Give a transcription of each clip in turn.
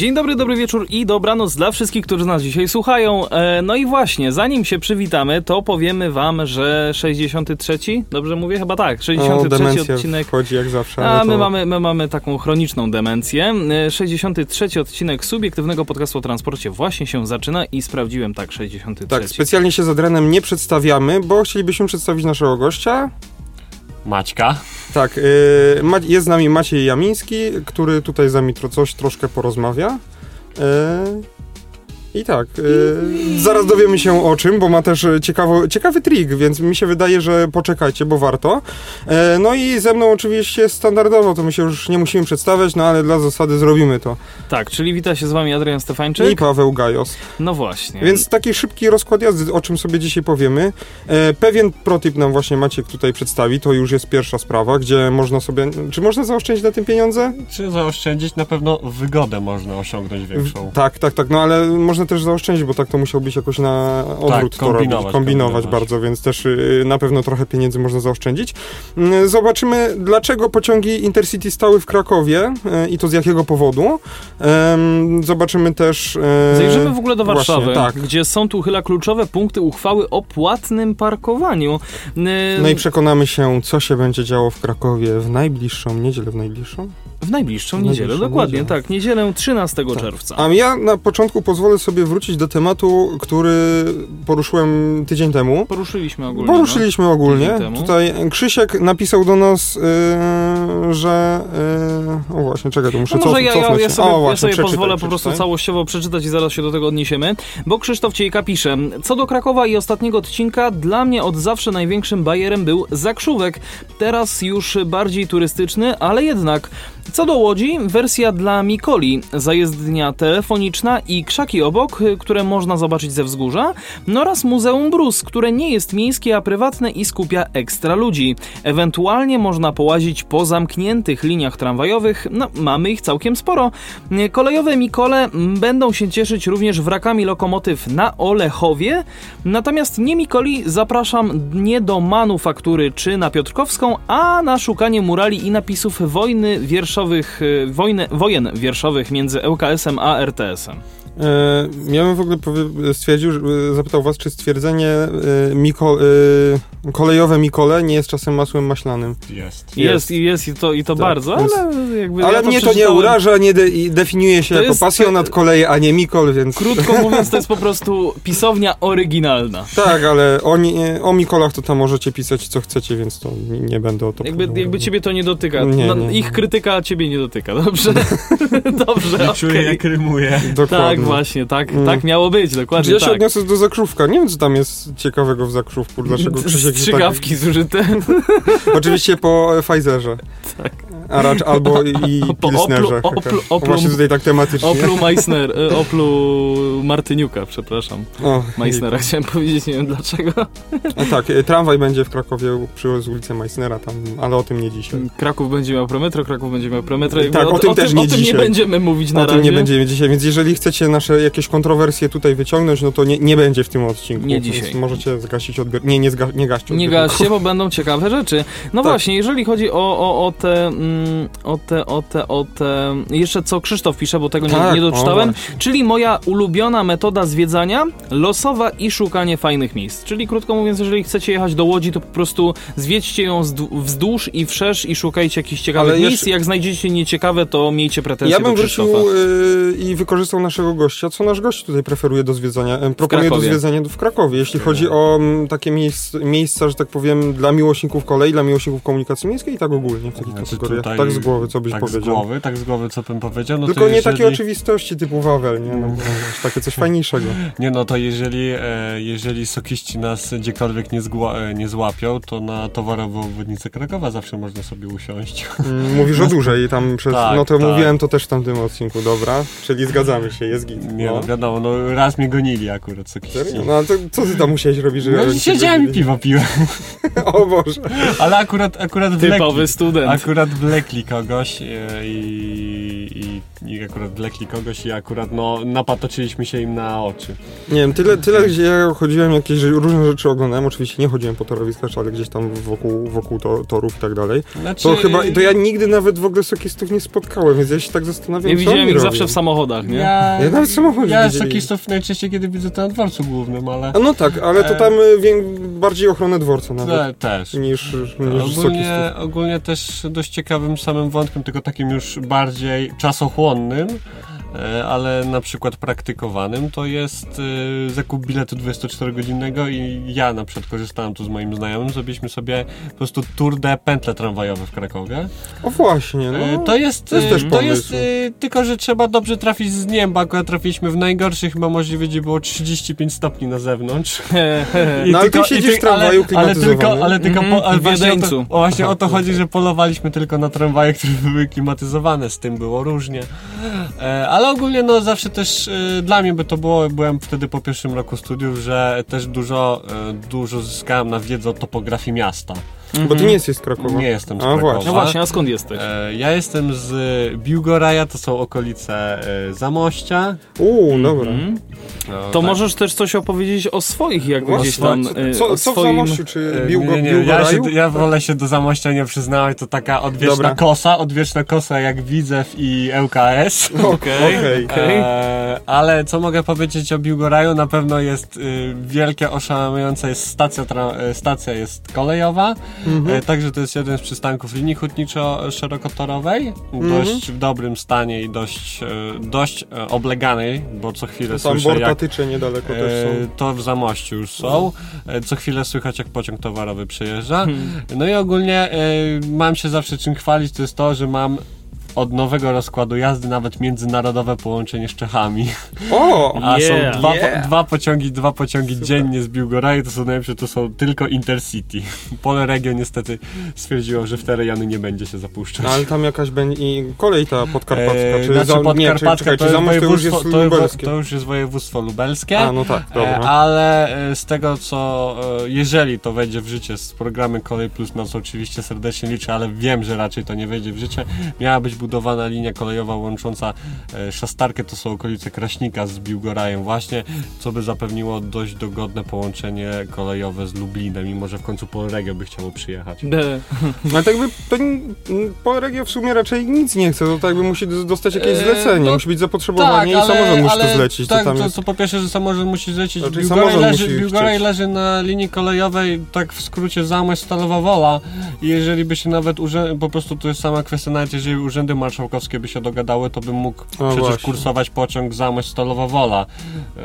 Dzień dobry, dobry wieczór i dobranoc dla wszystkich, którzy nas dzisiaj słuchają. E, no i właśnie, zanim się przywitamy, to powiemy wam, że 63, dobrze mówię? Chyba tak, 63 O, demencja odcinek. wchodzi jak zawsze. A ale my to- mamy, my mamy taką chroniczną demencję. E, 63 odcinek subiektywnego podcastu o transporcie właśnie się zaczyna i sprawdziłem tak, 63. Tak, specjalnie się z Adrenem nie przedstawiamy, bo chcielibyśmy przedstawić naszego gościa. Maćka. Tak, yy, jest z nami Maciej Jamiński, który tutaj z nami coś troszkę porozmawia. Yy, I tak, yy, zaraz dowiemy się o czym, bo ma też e, ciekawo, ciekawy trik, więc mi się wydaje, że poczekajcie, bo warto. E, no i ze mną oczywiście standardowo, to my się już nie musimy przedstawiać, no ale dla zasady zrobimy to. Tak, czyli wita się z wami Adrian I Stefańczyk. Paweł Gajos. No właśnie. Więc taki szybki rozkład jazdy, o czym sobie dzisiaj powiemy. E, pewien protip nam właśnie Maciek tutaj przedstawi, to już jest pierwsza sprawa, gdzie można sobie... Czy można zaoszczędzić na tym pieniądze? Czy zaoszczędzić? Na pewno wygodę można osiągnąć większą. Tak, tak, tak, no ale można też zaoszczędzić, bo tak to musiałbyś jakoś na odwrót to robić, kombinować, kombinować kombinować. bardzo, więc też y, na pewno trochę pieniędzy można zaoszczędzić. Mm, Zobaczymy, dlaczego pociągi Intercity stały w Krakowie y, i to z jakiego powodu. Zobaczymy też... e, Zajrzymy w ogóle do właśnie, Warszawy, tak. gdzie są tu chyba kluczowe punkty uchwały o płatnym parkowaniu. No i przekonamy się, co się będzie działo w Krakowie w najbliższą niedzielę, w najbliższą. W najbliższą W niedzielę, najbliższą dokładnie, niedzielę. tak. Niedzielę 13 Tak. czerwca. A ja na początku pozwolę sobie wrócić do tematu, który poruszyłem tydzień temu. Poruszyliśmy ogólnie. no. Poruszyliśmy ogólnie. Tydzień temu. Tutaj Krzysiek napisał do nas, yy, że. Yy, o właśnie, czekaj, to muszę No może ja, ja, cofnąć ja sobie, o, ja właśnie, sobie przeczytaj, pozwolę po prostu przeczytaj. całościowo przeczytać i zaraz się do tego odniesiemy, bo Krzysztof Ciejka pisze Co do Krakowa i ostatniego odcinka, dla mnie od zawsze największym bajerem był Zakrzówek, teraz już bardziej turystyczny, ale jednak. Co do Łodzi, wersja dla Mikoli, zajezdnia telefoniczna i krzaki obok, które można zobaczyć ze wzgórza, no oraz Muzeum Brus, które nie jest miejskie, a prywatne i skupia ekstra ludzi. Ewentualnie można połazić po zamkniętych liniach tramwajowych, no mamy ich całkiem sporo. Kolejowe Mikole będą się cieszyć również wrakami lokomotyw na Olechowie, natomiast nie Mikoli zapraszam nie do manufaktury czy na Piotrkowską, a na szukanie murali i napisów wojny wierszowych, wojny, wojen wierszowych między ŁKS-em a RTS-em. E, ja bym w ogóle powie, stwierdził, że- e, zapytał was, czy stwierdzenie e, Miko, kolejowe Mikole nie jest czasem masłem maślanym. Jest. Jest, i jest i to, i to Tak, bardzo, ale jakby Ale ja mnie to nie uraża, nie de, i definiuje się To jako jest- pasjonat koleje, a nie Mikol, więc... Krótko mówiąc, to jest po prostu pisownia oryginalna. Tak, ale o, nie, o Mikolach to tam możecie pisać co chcecie, więc to nie, nie będę o to Jakby, jakby ciebie to nie dotyka. Nie, No, nie. Ich krytyka ciebie nie dotyka, dobrze? dobrze, okej. czuję jak rymuje. Dokładnie. Tak, właśnie, tak, Mm. tak miało być, dokładnie ja się tak. odniosę do Zakrzówka. Nie wiem, co tam jest ciekawego w Zakrzówku. Dlaczego Krzysiek się tak... Strzykawki zużyte. Oczywiście po e, Pfizerze. Tak. A raczej albo i Po Pilsnerze. Oplu- Oplu- Oplu- Właśnie tutaj tak tematycznie. Oplu Meissner, y, Oplu Martyniuka, przepraszam. O, Meissnera chciałem powiedzieć, nie wiem dlaczego. A tak, e, tramwaj będzie w Krakowie przy ulicy Meissnera tam, ale o tym nie dzisiaj. Kraków będzie miał prometro, Kraków będzie miał prometro. Tak, o tym też nie o tym nie będziemy mówić na O tym razie. nie będziemy dzisiaj, więc jeżeli chcecie nasze jakieś kontrowersje tutaj wyciągnąć, no to nie, nie będzie w tym odcinku. Nie dzisiaj. Możecie zgasić odbiór. Nie, nie, zga, nie gaście Nie gaście, bo będą ciekawe rzeczy. No Tak. właśnie, jeżeli chodzi o, o, o, te, mm, o te, o te, o te... Jeszcze co Krzysztof pisze, bo tego nie, Tak, nie o doczytałem. Czyli moja ulubiona metoda zwiedzania, losowa i szukanie fajnych miejsc. Czyli krótko mówiąc, jeżeli chcecie jechać do Łodzi, to po prostu zwiedźcie ją zd- wzdłuż i wszerz i szukajcie jakichś ciekawych Ale miejsc. jeszcze- Jak znajdziecie nieciekawe, to miejcie pretensje Ja bym do wrócił Krzysztofa. y, i wykorzystał naszego gościa, co nasz gość tutaj preferuje do zwiedzania, proponuje do zwiedzania w Krakowie. Jeśli chodzi o mm, takie miejsc, miejsca, że tak powiem, dla miłośników kolei, dla miłośników komunikacji miejskiej i tak ogólnie w takich Znaczy kategoriach. Tutaj... Tak z głowy, co byś tak powiedział? z głowy, tak z głowy, co bym powiedział. No Tylko to nie jeżeli... takie oczywistości typu Wawel, nie? No, takie coś fajniejszego. Nie no, to jeżeli, e, jeżeli sokiści nas gdziekolwiek nie, zgła, e, nie złapią, to na towarową obwodnicę Krakowa zawsze można sobie usiąść. Mm, Mówisz o dłużej tam przez... Tak, no to tak. mówiłem to też w tamtym odcinku, dobra. Czyli zgadzamy się, jest git. Nie no, No. wiadomo, no raz mnie gonili akurat sokiści. Serio? No ale to co ty tam musiałeś robić, żeby... No, siedziałem i piwo piłem, O Boże. ale akurat, akurat Typowy student. akurat wlekli kogoś e, i, i, i akurat wlekli kogoś i akurat no napatoczyliśmy się im na oczy. Nie wiem, tyle, tyle gdzie ja chodziłem, jakieś różne rzeczy oglądałem, oczywiście nie chodziłem po torowiskach, ale gdzieś tam wokół, wokół to, torów i tak dalej. Znaczy, To chyba, to ja nigdy nawet w ogóle sokistów nie spotkałem, więc ja się tak zastanawiam, Nie co widziałem ich robią. zawsze w samochodach, nie? Ja, Ja nawet w samochodzie ja widzieli. sokistów najczęściej kiedy widzę to na dworcu głównym, ale A no tak, ale to E. tam wię, bardziej ochronę dworca nawet te, też. niż, niż Ogólnie, sokistów. ogólnie też dość ciekawym samym wątkiem, tylko takim już bardziej czasochłonnym, Trondheim. Ale na przykład praktykowanym, to jest e, zakup biletu 24-godzinnego i ja na przykład korzystałem tu z moim znajomym, zrobiliśmy sobie po prostu tour de pętle tramwajowe w Krakowie. O właśnie, E, no. To jest, to jest e, też to jest e, tylko, że trzeba dobrze trafić z dniem, bo akurat trafiliśmy w najgorszy chyba możliwy, gdzie było 35 stopni na zewnątrz. No, ale ty siedzisz w tramwaju ale, ale tylko, ale tylko Mhm, po, ale w właśnie, o to, Wiedeńcu. o, właśnie o to chodzi, że polowaliśmy tylko na tramwaje, które były klimatyzowane, z tym było różnie. E, ale ogólnie no zawsze też e, dla mnie by to było, byłem wtedy po pierwszym roku studiów, że też dużo, e, dużo zyskałem na wiedzę o topografii miasta. Bo ty nie jesteś z Krakowa. Nie jestem z A, Krakowa. właśnie. No właśnie, a skąd jesteś? E, ja jestem z Biłgoraja, to są okolice e, Zamościa. Uuu, dobra. Mhm. No, To tak. możesz też coś opowiedzieć o swoich, jakby Właśnie, gdzieś tam... co, e, co, o co w swoim... Zamościu, czy E, Biłgo, nie, nie, ja, się, ja wolę się do Zamościa nie przyznawać, to taka odwieczna Dobra. kosa, odwieczna kosa jak Widzew i ŁKS. Okej, Okej. okej. E, ale co mogę powiedzieć o Biłgoraju? Na pewno jest y, wielkie, oszałamiające jest stacja, tra- stacja jest kolejowa, Mhm. e, także to jest jeden z przystanków linii hutniczo-szerokotorowej, Mhm. dość w dobrym stanie i dość, e, dość e, obleganej, bo co chwilę Tam słyszę jak niedaleko też są. To w Zamościu już są. E, Co chwilę słychać, jak pociąg towarowy przejeżdża. Hmm. No i ogólnie mam się zawsze czym chwalić, to jest to, że mam od nowego rozkładu jazdy nawet międzynarodowe połączenie z Czechami. O! A Yeah. są dwa, Yeah. dwa pociągi, dwa pociągi dziennie z Biłgoraju, to są najlepsze, to są tylko Intercity. Poleregio niestety stwierdziło, że w te rejony nie będzie się zapuszczać. No, ale tam jakaś będzie i kolej ta podkarpacka, E, czy znaczy za, nie, czy, Podkarpacka czekaj, to jest to już jest województwo- to, lubelskie. to już jest województwo lubelskie. A, no tak, E, dobra. Ale e, z tego co, e, jeżeli to wejdzie w życie z programem Kolej Plus, na co oczywiście serdecznie liczę, ale wiem, że raczej to nie wejdzie w życie, miała być budowana linia kolejowa łącząca e, Szastarkę, to są okolice Kraśnika z Biłgorajem właśnie, co by zapewniło dość dogodne połączenie kolejowe z Lublinem, mimo że w końcu Polregio by chciało przyjechać. De. No tak by to nie- Polregio w sumie raczej nic nie chce, to tak by musi dostać jakieś E, zlecenie, no musi być zapotrzebowanie i samorząd musi to zlecić, tak, to jest... to po pierwsze, że samorząd musi zlecić. Znaczy, Biłgoraj samorząd leży, musi Biłgoraj leży na linii kolejowej, tak w skrócie Zamość Stalowa Wola i jeżeli by się nawet urzę- po prostu to jest sama kwestia, nawet jeżeli urzędy marszałkowskie by się dogadały, to bym mógł przecież właśnie. kursować pociąg Zamość Stalowa Wola. E,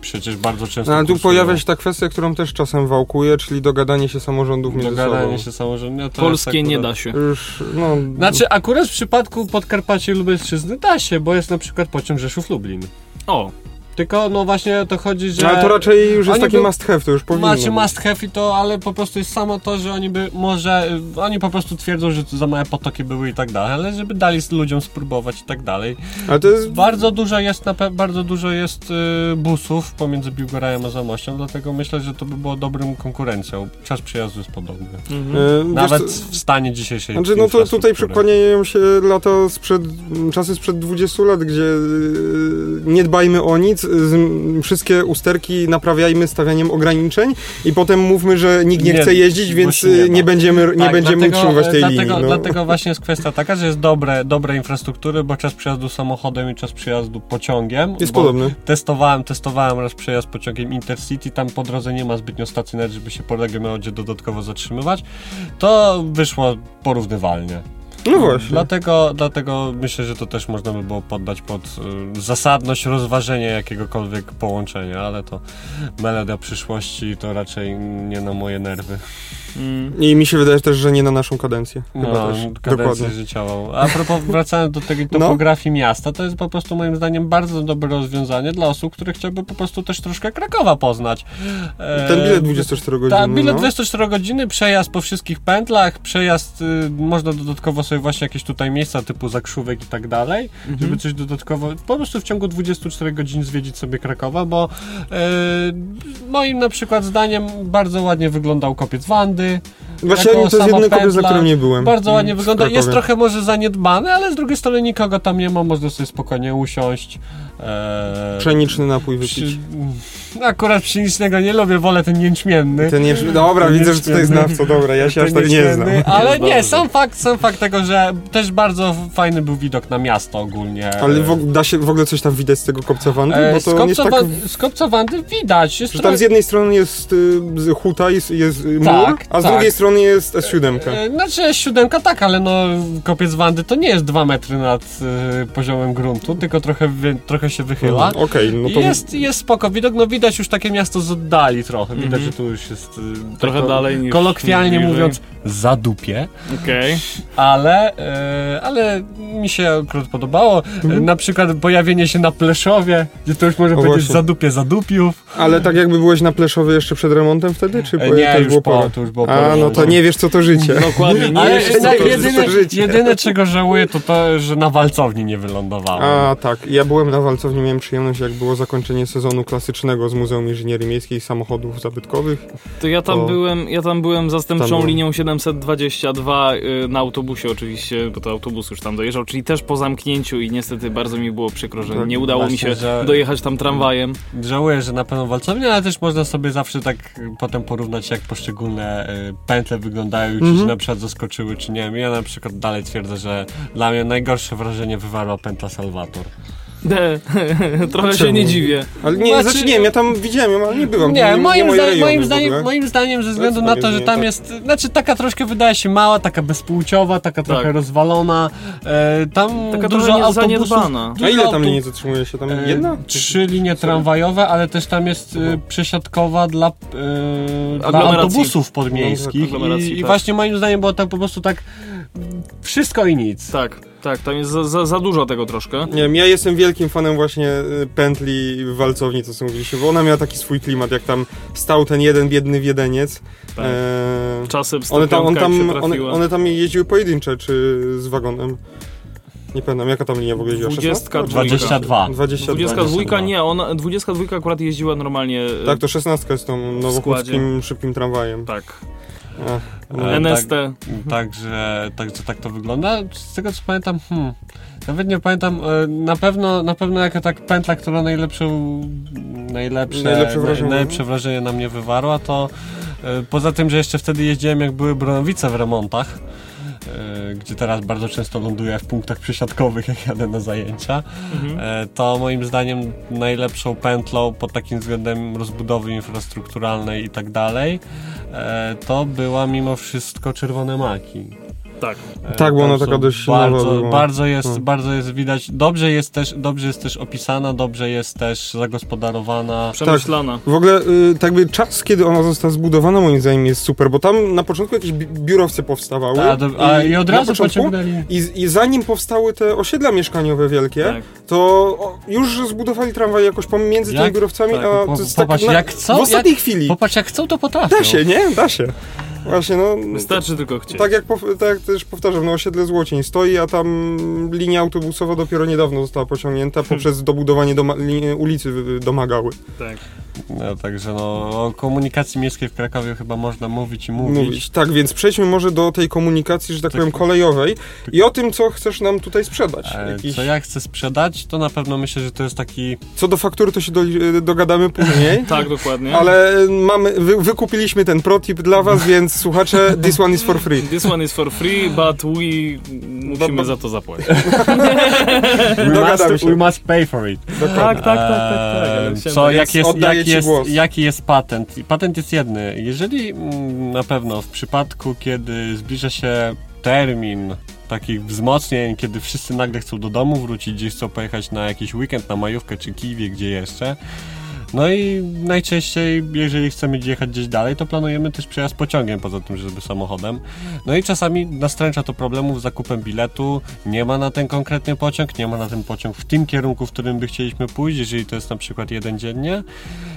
przecież bardzo często No, ale tu kursują. pojawia się ta kwestia, którą też czasem wałkuje, czyli dogadanie się samorządów między Dogadanie sobą. się samorządu. No, to Polskie jest nie akurat- da się. Już, no... Znaczy, akurat w przypadku Podkarpacie Lubelszczyzny da się, bo jest na przykład pociąg Rzeszów-Lublin. O, Tylko, no właśnie o to chodzi, że... No, ale to raczej już jest taki by- must have, to już powinno Macie must have i to, ale po prostu jest samo to, że oni by może, y, oni po prostu twierdzą, że to za małe potoki były i tak dalej, ale żeby dali ludziom spróbować i tak dalej. Ale to jest... Bardzo dużo jest, na pe- bardzo dużo jest y, busów pomiędzy Biłgorajem a Zamością, dlatego myślę, że to by było dobrym konkurencją. Czas przyjazdu jest podobny. e, wiesz Nawet co- w stanie dzisiejszej Znaczy, no to tutaj przykłaniają się lata sprzed, czasy sprzed 20 lat, gdzie yy, nie dbajmy o nic, wszystkie usterki naprawiajmy stawianiem ograniczeń i potem mówmy, że nikt nie, Nie, chce jeździć, więc nie nie, da. nie będziemy, nie Tak, będziemy dlatego, utrzymywać tej dlatego, linii. No. Dlatego właśnie jest kwestia taka, że jest dobre, dobre infrastruktury, bo czas przyjazdu samochodem i czas przyjazdu pociągiem. Jest podobny. Testowałem, testowałem raz przejazd pociągiem Intercity, tam po drodze nie ma zbytnio stacjonarii, żeby się polegę miało gdzie dodatkowo zatrzymywać. To wyszło porównywalnie. No właśnie. Dlatego, dlatego myślę, że to też można by było poddać pod y, zasadność rozważenia jakiegokolwiek połączenia, ale to melodia przyszłości to raczej nie na moje nerwy. Mm. I mi się wydaje też, że nie na naszą kadencję. Chyba No, też. kadencję Dokładnie. życiową. A propos, wracając do tej No. topografii miasta, to jest po prostu moim zdaniem bardzo dobre rozwiązanie dla osób, które chciałyby po prostu też troszkę Krakowa poznać. E, Ten bilet 24 godziny. Tak, bilet no. 24 godziny, przejazd po wszystkich pętlach, przejazd, y, można dodatkowo sobie właśnie jakieś tutaj miejsca typu Zakrzówek i tak dalej, Mhm. żeby coś dodatkowo, po prostu w ciągu 24 godzin zwiedzić sobie Krakowa, bo y, moim na przykład zdaniem bardzo ładnie wyglądał kopiec Wandy. Właśnie to jest jedyny kopiec, na którym nie byłem. Bardzo ładnie w wygląda. Jest trochę może zaniedbany, ale z drugiej strony nikogo tam nie ma, można sobie spokojnie usiąść. E, Pszeniczny napój wypić. przy, akurat pszenicznego nie lubię, wolę ten jęczmienny. Ten. Dobra, Ten widzę, że tutaj znawco, dobra, ja się aż tak nie znam. Ale nie, sam fakt, sam fakt tego, że też bardzo fajny był widok na miasto ogólnie. Ale w, da się w ogóle coś tam widać z tego kopca Wandy? E, Bo z, to jest kopca tak... Z kopca Wandy widać. Jest Że trochę- tam z jednej strony jest y, z huta, jest, jest y, mur, Tak, a z tak. drugiej strony jest S7. E, Znaczy siódemka tak, ale no kopiec Wandy to nie jest dwa metry nad e, poziomem gruntu, tylko trochę, wie- trochę się wychyla. Mhm, Okej, no to... Jest, jest spoko widok, no widać już takie miasto z oddali trochę, widać, że tu już jest e, Trochę tako- dalej niż kolokwialnie mówiąc zadupie, Okej. ale, e, ale mi się akurat podobało, e, na przykład pojawienie się na Pleszowie, gdzie to już Mhm. O, powiedzieć właśnie. zadupie zadupiów, Ale tak jakby byłeś na Pleszowie jeszcze przed remontem wtedy, czy E, po- nie, to już było po, to już było A, pora, no to nie wiesz co to życie. Dokładnie. Nie Ale wiesz, co to jedyne, to życie. jedyne czego żałuję to to, że na walcowni nie wylądowałem. A tak, ja byłem na Walcowni, miałem przyjemność jak było zakończenie sezonu klasycznego z Muzeum Inżynierii Miejskiej Samochodów Zabytkowych. To ja tam To- byłem, ja tam byłem zastępczą Tam byłem. linią 722 y, na autobusie oczywiście, bo to autobus już tam dojeżdżał, czyli też po zamknięciu i niestety bardzo mi było przykro, że Tak, nie udało mi właśnie, się że- dojechać tam tramwajem. Żałuję, że na pewno walcownia, ale też można sobie zawsze tak potem porównać, jak poszczególne y, pętle wyglądają, i czy Mhm. się na przykład zaskoczyły, czy nie. Ja na przykład dalej twierdzę, że dla mnie najgorsze wrażenie wywarła pętla Salvator. De, trochę się Czemu? nie dziwię. Ale nie, Znaczy- znaczy nie wiem, ja tam widziałem ją, ale nie byłam. Nie, to moim, moje zda- moim, zdaniem, moim zdaniem ze względu na to, że nie tam tak? jest, znaczy taka troszkę wydaje się mała, taka bezpłciowa, taka trochę Tak. rozwalona, e, tam Taka dużo trochę nie- autobusów, zaniedbana. A ile tam linii zatrzymuje się? Tam E, jedna? Trzy linie tramwajowe, ale też tam jest e, przesiadkowa dla, e, dla autobusów podmiejskich. Aglomeracji, I, I tak. właśnie moim zdaniem było tam po prostu tak wszystko i nic. Tak, tak, tam jest za, za, za dużo tego troszkę. Nie wiem, ja jestem wielkim fanem właśnie y, pętli w walcowni, co sobie mówiliście, bo ona miała taki swój klimat, jak tam stał ten jeden biedny wiedeniec. Tak. E, Czasem one, tam, on tam, one, one tam jeździły pojedyncze, czy z wagonem? Nie pamiętam, jaka tam linia w ogóle jeździła? 22. 22. 22. 22 nie, ona 22 akurat jeździła normalnie. e, Tak, to 16 jest tą nowochódzkim szybkim tramwajem. tak. Ach, no. E, NST. Także, także tak to wygląda. Z tego co pamiętam, hmm, nawet nie pamiętam, e, na pewno, na pewno jaka tak pętla, która najlepszą, najlepsze, Najlepsze wrażenie. najlepsze wrażenie na mnie wywarła, to e, poza tym, że jeszcze wtedy jeździłem jak były Bronowice w remontach, e, gdzie teraz bardzo często ląduję w punktach przesiadkowych, jak jadę na zajęcia, Mhm. e, to moim zdaniem najlepszą pętlą pod takim względem rozbudowy infrastrukturalnej i tak dalej, e, to była mimo wszystko Czerwone Maki. Tak. E, Tak, bo ona tam taka dość nowa bardzo, była. bardzo jest, No. bardzo jest widać, dobrze jest też, dobrze jest też opisana, dobrze jest też zagospodarowana. Przemyślana. W ogóle y, tak by czas, kiedy ona została zbudowana, moim zdaniem jest super, bo tam na początku jakieś bi- biurowce powstawały. A, do, a, i od razu początku- pociągnęli. I, I zanim powstały te osiedla mieszkaniowe wielkie, Tak. to o, już zbudowali tramwaj jakoś pomiędzy Jak? tymi biurowcami, Tak, a po- to jest popatrz, tak na, jak co? w ostatniej Jak- chwili. Popatrz, jak chcą, to potrafią. Da się, nie? Da się. Właśnie, no... Wystarczy tylko chcieć. Tak jak, tak jak też powtarzam, no osiedle Złocień stoi, a tam linia autobusowa dopiero niedawno została pociągnięta poprzez dobudowanie doma- li- ulicy domagały. tak. No, także no, o komunikacji miejskiej w Krakowie chyba można mówić i mówić. Mówić. Tak, więc przejdźmy może do tej komunikacji, że tak, Tak. powiem, kolejowej i o tym, co chcesz nam tutaj sprzedać. E, Jakiś... Co ja chcę sprzedać, to na pewno myślę, że to jest taki Co do faktury, to się do, dogadamy później. Tak, dokładnie. Ale mamy, wy, wykupiliśmy ten protip dla was, więc słuchacze, this one is for free. This one is for free, but we musimy za to zapłacić. we must, we must pay for it. Dokładnie. Tak, tak, tak, tak, tak. Eee, Co, tak- jak jest, ci jest, jaki jest patent? I Patent jest jedny. Jeżeli mm, na pewno w przypadku, kiedy zbliża się termin takich wzmocnień, kiedy wszyscy nagle chcą do domu wrócić, gdzieś chcą pojechać na jakiś weekend, na majówkę czy Kiwie, gdzie jeszcze. No i najczęściej, jeżeli chcemy jechać gdzieś dalej, to planujemy też przejazd pociągiem, poza tym, żeby samochodem. No i czasami nastręcza to problemów z zakupem biletu, nie ma na ten konkretny pociąg, nie ma na ten pociąg w tym kierunku, w którym by chcieliśmy pójść, jeżeli to jest na przykład jeden dziennie.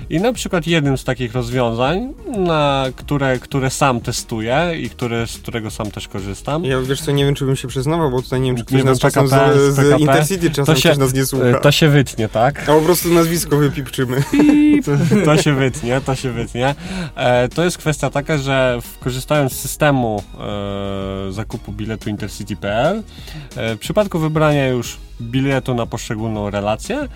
I na przykład jednym z takich rozwiązań, na które, które sam testuję i które, z którego sam też korzystam, Ja wiesz co, nie wiem, czy bym się przyznawał, bo tutaj nie wiem, czy ktoś Nie nas PKP, z, z PKP, Intercity czasem to się- nas nie słucha. to się wytnie, tak? A po prostu nazwisko wypipczymy. To, się wytnie, to się wytnie. E, to jest kwestia taka, że korzystając z systemu e, zakupu biletu intercity.pl, e, w przypadku wybrania już biletu na poszczególną relację,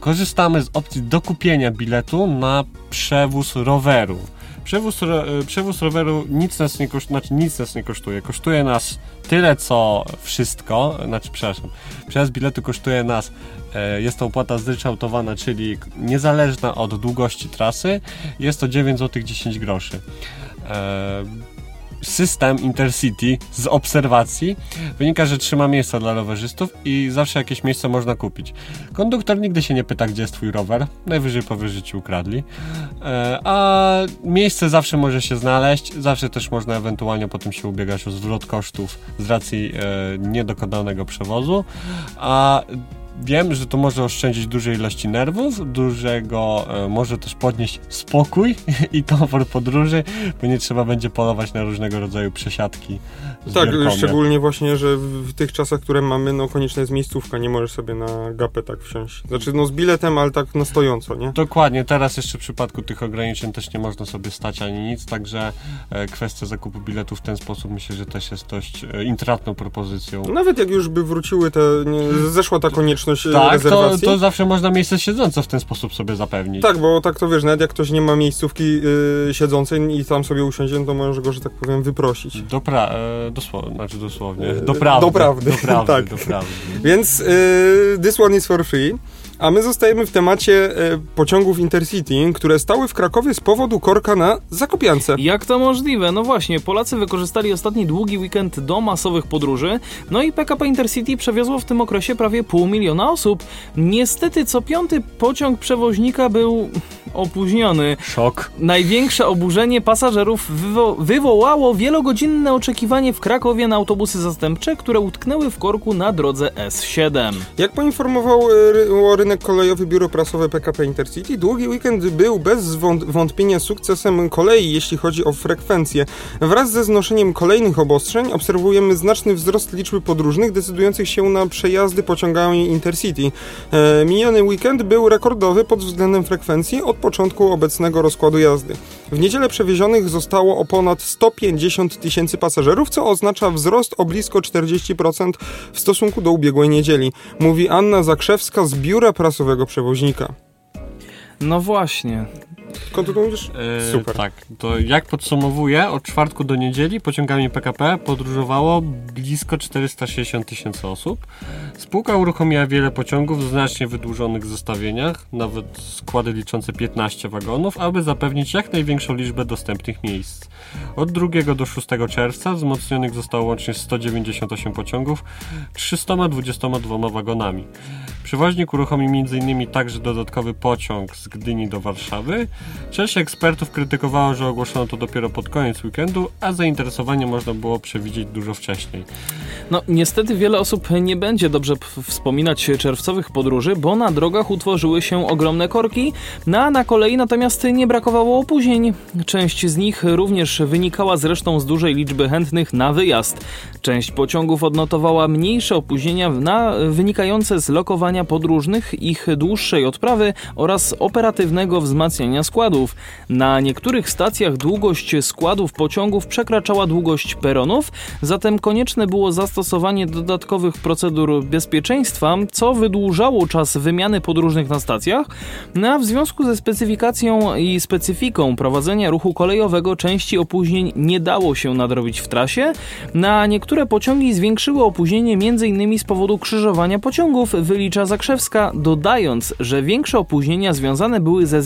korzystamy z opcji dokupienia biletu na przewóz roweru. Przewóz, e, przewóz roweru nic nas nie kosztuje, znaczy nic nas nie kosztuje. Kosztuje nas tyle, co wszystko, znaczy, przepraszam, przejazd biletu kosztuje nas E, Jest to opłata zryczałtowana, czyli niezależna od długości trasy. Jest to 9 zł 10 groszy. System Intercity z obserwacji wynika, że trzyma miejsca dla rowerzystów i zawsze jakieś miejsce można kupić. Konduktor nigdy się nie pyta, gdzie jest twój rower, najwyżej powie, że ci ukradli. E, A miejsce zawsze może się znaleźć, zawsze też można ewentualnie potem się ubiegać o zwrot kosztów z racji e, niedokonanego przewozu. A Wiem, że to może oszczędzić dużej ilości nerwów, dużego, e, może też podnieść spokój i komfort podróży, bo nie trzeba będzie polować na różnego rodzaju przesiadki. Tak, szczególnie właśnie, że w, w tych czasach, które mamy, no konieczna jest miejscówka, nie możesz sobie na gapę tak wsiąść. Znaczy, no z biletem, ale tak na stojąco, nie? Dokładnie, teraz jeszcze w przypadku tych ograniczeń też nie można sobie stać ani nic, także e, kwestia zakupu biletu w ten sposób myślę, że też jest dość e, intratną propozycją. Nawet jak już by wróciły te, nie, zeszła ta konieczność e, tak, to, rezerwacji. to zawsze można miejsce siedzące w ten sposób sobie zapewnić. Tak, bo tak to wiesz, nawet jak ktoś nie ma miejscówki y, siedzącej i tam sobie usiądzie, no to może go, że tak powiem, wyprosić. Do pra- e, dosłownie, znaczy dosłownie, E, do prawdy. do prawdy, Do prawdy, tak. do prawdy. Więc y, this one is for free. A my zostajemy w temacie e, pociągów Intercity, które stały w Krakowie z powodu korka na Zakopiance. Jak to możliwe? No właśnie, Polacy wykorzystali ostatni długi weekend do masowych podróży, no i PKP Intercity przewiozło w tym okresie prawie pół miliona osób. Niestety co piąty pociąg przewoźnika był opóźniony. Szok. Największe oburzenie pasażerów wywo wywołało wielogodzinne oczekiwanie w Krakowie na autobusy zastępcze, które utknęły w korku na drodze S7. Jak poinformował e, ry- o rynek kolejowy biuro prasowe PKP Intercity, długi weekend był bez wąt- wątpienia sukcesem kolei, jeśli chodzi o frekwencję. Wraz ze znoszeniem kolejnych obostrzeń obserwujemy znaczny wzrost liczby podróżnych decydujących się na przejazdy pociągami Intercity. E, miniony weekend był rekordowy pod względem frekwencji od początku obecnego rozkładu jazdy. W niedzielę przewiezionych zostało o ponad 150 tysięcy pasażerów, co oznacza wzrost o blisko 40% w stosunku do ubiegłej niedzieli, mówi Anna Zakrzewska z biura prasowego przewoźnika. No właśnie. Kontynuujesz? E, Super. Tak, to jak podsumowuję, od czwartku do niedzieli pociągami PKP podróżowało blisko 460 tysięcy osób. Spółka uruchomiła wiele pociągów w znacznie wydłużonych zestawieniach, nawet składy liczące 15 wagonów, aby zapewnić jak największą liczbę dostępnych miejsc. Od 2 do 6 czerwca wzmocnionych zostało łącznie 198 pociągów 322 wagonami. Przewoźnik uruchomi m.in. także dodatkowy pociąg z Gdyni do Warszawy. Część ekspertów krytykowało, że ogłoszono to dopiero pod koniec weekendu, a zainteresowanie można było przewidzieć dużo wcześniej. No, niestety wiele osób nie będzie dobrze wspominać czerwcowych podróży, bo na drogach utworzyły się ogromne korki, no a na kolei natomiast nie brakowało opóźnień. Część z nich również wynikała zresztą z dużej liczby chętnych na wyjazd. Część pociągów odnotowała mniejsze opóźnienia na, wynikające z lokowania podróżnych, ich dłuższej odprawy oraz operatywnego wzmacniania składów. Na niektórych stacjach długość składów pociągów przekraczała długość peronów, zatem konieczne było zastosowanie dodatkowych procedur bezpieczeństwa, co wydłużało czas wymiany podróżnych na stacjach, no a w związku ze specyfikacją i specyfiką prowadzenia ruchu kolejowego części opóźnień nie dało się nadrobić w trasie, na niektóre pociągi zwiększyły opóźnienie m.in. z powodu krzyżowania pociągów, wylicza Zakrzewska, dodając, że większe opóźnienia związane były ze,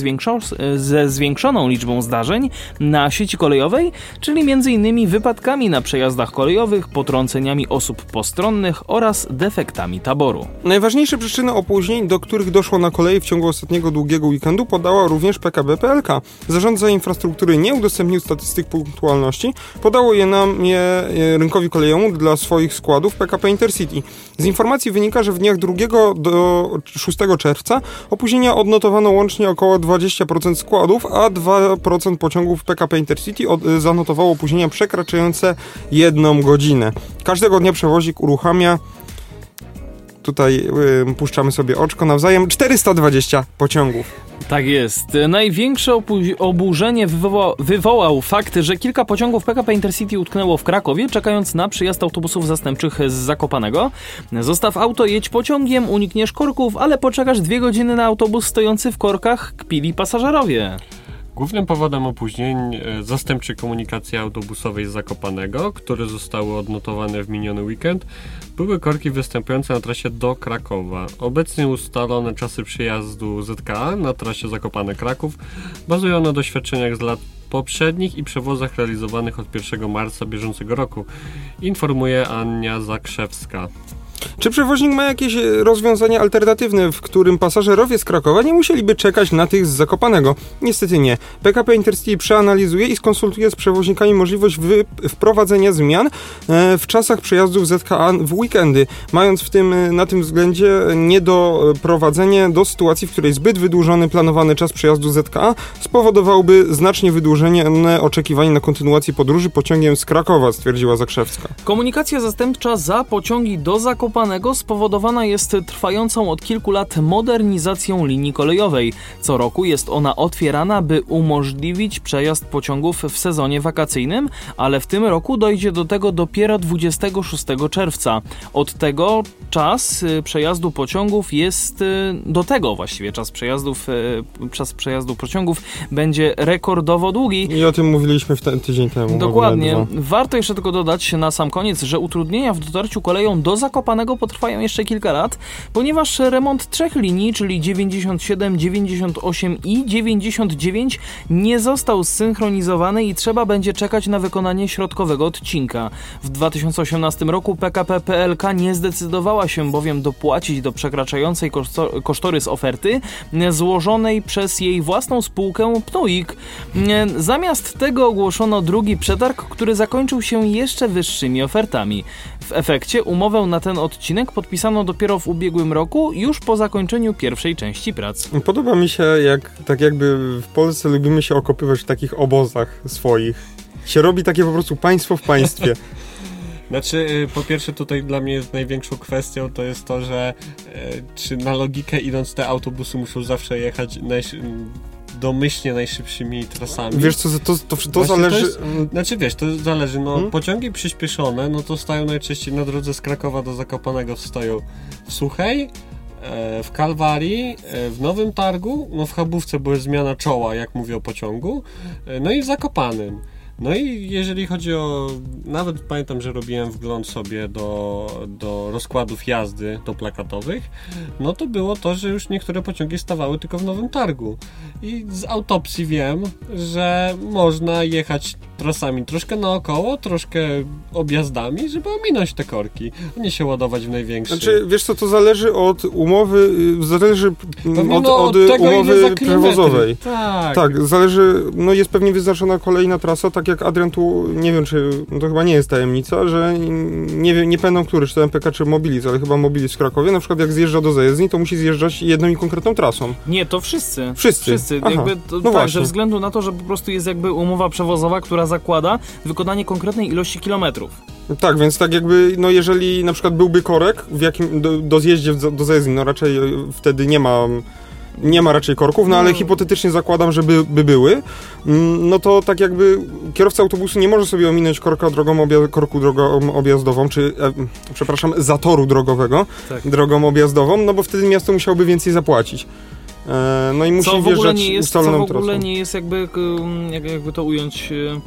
ze zwiększoną liczbą zdarzeń na sieci kolejowej, czyli m.in. wypadkami na przejazdach kolejowych, potrąceniami osób postronnych oraz defektami taboru. Najważniejsze przyczyny opóźnień, do których doszło na kolei w ciągu ostatniego długiego weekendu, podała również PKB PLK. Zarządca infrastruktury nie udostępnił statystyk punktualności, podało je nam je e, rynkowi kolejowemu dla swoich składów PKP Intercity. Z informacji wynika, że w dniach 2 do 6 czerwca opóźnienia odnotowano łącznie około 20% składów, a 2% pociągów PKP Intercity od, e, zanotowało opóźnienia przekraczające jedną godzinę. Każdego dnia przewozik uruchamia tutaj puszczamy sobie oczko nawzajem 420 pociągów. Tak jest. Największe oburzenie wywoła- wywołał fakt, że kilka pociągów PKP Intercity utknęło w Krakowie, czekając na przyjazd autobusów zastępczych z Zakopanego. Zostaw auto, jedź pociągiem, unikniesz korków, ale poczekasz dwie godziny na autobus stojący w korkach, kpili pasażerowie. Głównym powodem opóźnień e, zastępczej komunikacji autobusowej z Zakopanego, które zostały odnotowane w miniony weekend, były korki występujące na trasie do Krakowa. Obecnie ustalone czasy przyjazdu ZKA na trasie Zakopane-Kraków bazują na doświadczeniach z lat poprzednich i przewozach realizowanych od 1 marca bieżącego roku, informuje Ania Zakrzewska. Czy przewoźnik ma jakieś e, rozwiązanie alternatywne, w którym pasażerowie z Krakowa nie musieliby czekać na tych z Zakopanego? Niestety nie. PKP Intercity przeanalizuje i skonsultuje z przewoźnikami możliwość wprowadzenia zmian e, w czasach przejazdów ZKA w weekendy, mając w tym, e, na tym względzie niedoprowadzenie do sytuacji, w której zbyt wydłużony planowany czas przejazdu ZKA spowodowałby znacznie wydłużenie oczekiwanie na kontynuację podróży pociągiem z Krakowa, stwierdziła Zakrzewska. Komunikacja zastępcza za pociągi do Zakopanego spowodowana jest trwającą od kilku lat modernizacją linii kolejowej. Co roku jest ona otwierana, by umożliwić przejazd pociągów w sezonie wakacyjnym, ale w tym roku dojdzie do tego dopiero 26 czerwca. Od tego czas y, przejazdu pociągów jest y, do tego właściwie czas przejazdów y, czas przejazdu pociągów będzie rekordowo długi. I o tym mówiliśmy w ten tydzień temu. Dokładnie. Warto jeszcze tylko dodać na sam koniec, że utrudnienia w dotarciu koleją do Zakopanego potrwają jeszcze kilka lat, ponieważ remont trzech linii, czyli 97, 98 i 99 nie został zsynchronizowany i trzeba będzie czekać na wykonanie środkowego odcinka. W 2018 roku PKP PLK nie zdecydowała się bowiem dopłacić do przekraczającej koszto- kosztorys oferty złożonej przez jej własną spółkę Pnuik. E, Zamiast tego ogłoszono drugi przetarg, który zakończył się jeszcze wyższymi ofertami. W efekcie umowę na ten odcinek podpisano dopiero w ubiegłym roku, już po zakończeniu pierwszej części prac. Podoba mi się, jak tak jakby w Polsce lubimy się okopywać w takich obozach swoich. Się robi takie po prostu państwo w państwie. Znaczy, y, po pierwsze tutaj dla mnie jest największą kwestią to jest to, że y, czy na logikę idąc te autobusy muszą zawsze jechać domyślnie najszybszymi trasami. Wiesz co, to, to, to, zależy... to jest- Znaczy wiesz, to zależy, no Hmm? pociągi przyspieszone, no to stają najczęściej na drodze z Krakowa do Zakopanego stoją w Suchej, e, w Kalwarii, e, w Nowym Targu, no w Chabówce była zmiana czoła, jak mówię o pociągu, e, no i w Zakopanym. No i jeżeli chodzi o, nawet pamiętam, że robiłem wgląd sobie do, do rozkładów jazdy, do plakatowych, no to było to, że już niektóre pociągi stawały tylko w Nowym Targu. I z autopsji wiem, że można jechać trasami troszkę naokoło, troszkę objazdami, żeby ominąć te korki, a nie się ładować w największy. Znaczy, wiesz co, to zależy od umowy, y, zależy Pewnie, od, no, od tego, ile umowy za kilometry. przewozowej. Tak. Tak, zależy, no jest pewnie wyznaczona kolejna trasa, tak jak Adrian tu, nie wiem czy, no to chyba nie jest tajemnica, że nie wiem, nie pamiętam który, czy to MPK czy Mobilis, ale chyba Mobilis w Krakowie, na przykład jak zjeżdża do zajezdni, to musi zjeżdżać jedną i konkretną trasą. Nie, to wszyscy. Wszyscy. Wszyscy. Aha. Jakby to, No tak, właśnie. ze względu na to, że po prostu jest jakby umowa przewozowa, która zakłada wykonanie konkretnej ilości kilometrów. Tak, więc tak jakby, no jeżeli na przykład byłby korek w jakim, do, do zjeździe do zajezdni, no raczej e, wtedy nie ma, nie ma raczej korków, no ale No. hipotetycznie zakładam, że by, by były, mm, no to tak jakby kierowca autobusu nie może sobie ominąć korka drogą obja- korku drogą objazdową, czy, e, przepraszam, zatoru drogowego, Tak. drogą objazdową, no bo wtedy miasto musiałoby więcej zapłacić. E, no i musi Co wjeżdżać nie jest, co w ustaloną ogóle trasą. nie jest jakby, jakby to ująć, e,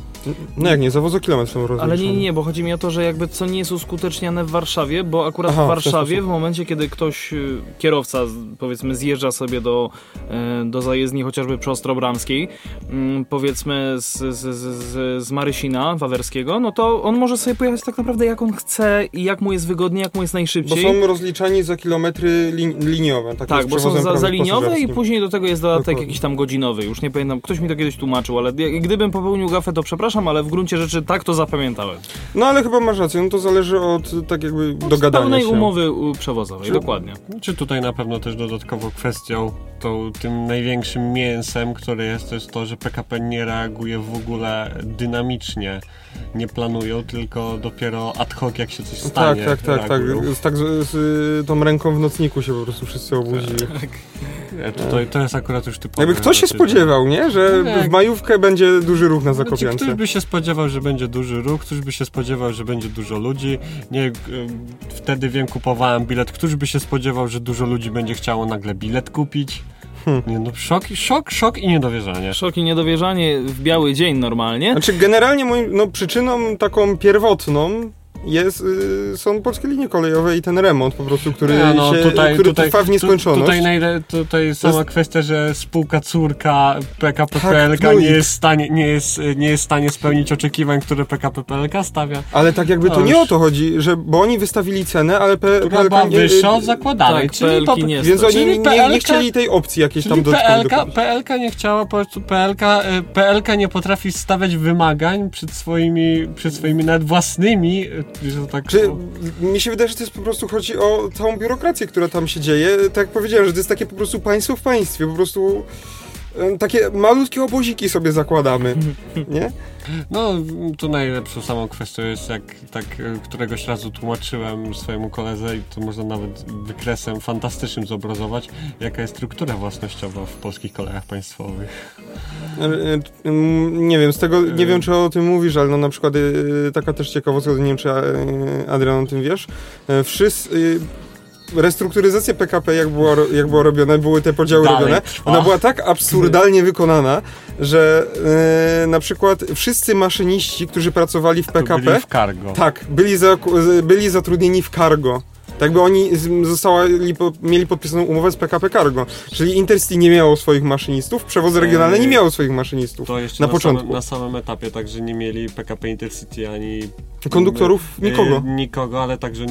No jak nie, za wozokilometr są rozliczone. Ale nie, nie, bo chodzi mi o to, że jakby co nie jest uskuteczniane w Warszawie, bo akurat Aha, w w Warszawie w sposób. momencie, kiedy ktoś, y, kierowca powiedzmy zjeżdża sobie do, e, do zajezdni chociażby przy Ostrobramskiej, mm, powiedzmy z, z, z, z, Marysina Wawerskiego, no to on może sobie pojechać tak naprawdę jak on chce i jak mu jest wygodnie, jak mu jest Bo najszybciej. są rozliczani za kilometry lin liniowe. Tak, Tak, bo są za, za liniowe i później do tego jest dodatek Dokładnie. jakiś tam godzinowy. Już nie pamiętam, ktoś mi to kiedyś tłumaczył, ale gdybym popełnił gafę, to przepraszam, ale w gruncie rzeczy tak to zapamiętałem. No ale chyba masz rację, no to zależy od tak jakby dogadania pełnej się. umowy u- przewozowej, Czy- dokładnie. Czy tutaj na pewno też dodatkowo kwestią, tą, tym największym mięsem, które jest, to jest to, że PKP nie reaguje w ogóle dynamicznie. Nie planują, tylko dopiero ad hoc, jak się coś Tak, stanie. tak, tak, tak. reagują. Z, tak z, z tą ręką w nocniku się po prostu wszyscy obudzili. E, To, to, to jest akurat już typowe. Jakby kto się spodziewał, nie? Że w majówkę będzie duży ruch na Znaczy, Zakopiance. ktoś by się spodziewał, że będzie duży ruch, ktoś by się spodziewał, że będzie dużo ludzi. Nie, y, wtedy wiem, kupowałem bilet. Któż by się spodziewał, że dużo ludzi będzie chciało nagle bilet kupić? Hmm. Nie, no, szok, szok, szok i niedowierzanie. Szok i niedowierzanie w biały dzień normalnie. Znaczy generalnie moim, no, przyczyną taką pierwotną jest, y, są polskie linie kolejowe i ten remont po prostu, który, Nie, no, się, tutaj, który tutaj, trwa w nieskończoność. Tu, tutaj, najle, tutaj sama jest- kwestia, że spółka córka PKP Tak, PLK no i- nie, jest w stanie, nie, jest, nie jest w stanie spełnić oczekiwań, które PKP PLK stawia. Ale tak jakby to No nie już. o to chodzi, że, bo oni wystawili cenę, ale P, Która PLK była nie, wyższa od y, zakładanej. tak, czyli PLK nie Więc oni nie, Czyli nie, nie PLK chcieli tej opcji jakiejś tam PLK, dopuścić. PLK nie chciała, po prostu PLK, y, PLK nie potrafi stawiać wymagań przed swoimi, przed swoimi nawet własnymi, że tak... Czy, mi się wydaje, że to jest po prostu chodzi o całą biurokrację, która tam się dzieje. Tak jak powiedziałem, że to jest takie po prostu państwo w państwie, po prostu takie malutkie oboziki sobie zakładamy, nie? No, tu najlepszą samą kwestią jest, jak tak y, któregoś razu tłumaczyłem swojemu koledze i to można nawet wykresem fantastycznym zobrazować, jaka jest struktura własnościowa w polskich kolejach państwowych. E, e, Nie wiem, z tego, nie wiem czy o tym mówisz, ale no na przykład e, taka też ciekawostka, nie wiem czy e, Adrian o tym wiesz. E, Wszyscy, e, restrukturyzacja PKP, jak była, jak była robiona, były te podziały Dalej robione, trwa. ona była tak absurdalnie wykonana, że e, na przykład wszyscy maszyniści, którzy pracowali w PKP, byli w cargo. tak, byli, za, byli zatrudnieni w cargo. Tak by oni zostali, mieli podpisaną umowę z PKP Cargo. Czyli Intercity nie miało swoich maszynistów, przewozy regionalne nie miało swoich maszynistów. To jeszcze Na na, początku. Samym, na samym etapie, także nie mieli PKP Intercity ani... Konduktorów nikogo. Y, nikogo, ale także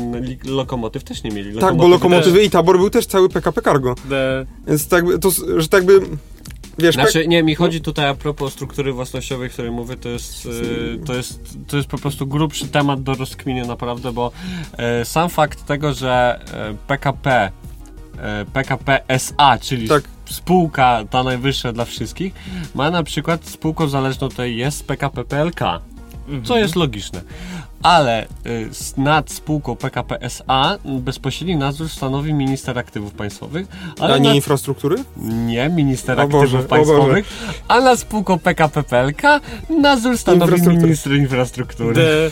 lokomotyw też nie mieli. Tak, bo lokomotywy i tabor był też cały PKP Cargo. The... Więc tak, by- to, że tak by... Wiesz, Znaczy, nie, mi chodzi tutaj a propos struktury własnościowej, o której mówię, to jest, y, to jest, to jest po prostu grubszy temat do rozkminy naprawdę, bo e, sam fakt tego, że e, PKP, e, PKP SA, czyli Tak. spółka ta najwyższa dla wszystkich, ma na przykład spółką zależną tutaj jest PKP PLK, co jest logiczne. Ale y, nad spółką PKP SA bezpośredni nadzór stanowi minister aktywów państwowych, ale a nie nad infrastruktury? nie, minister O aktywów Boże, państwowych, a nad spółką PKP PLK nadzór stanowi Infrastruktury. minister infrastruktury. The...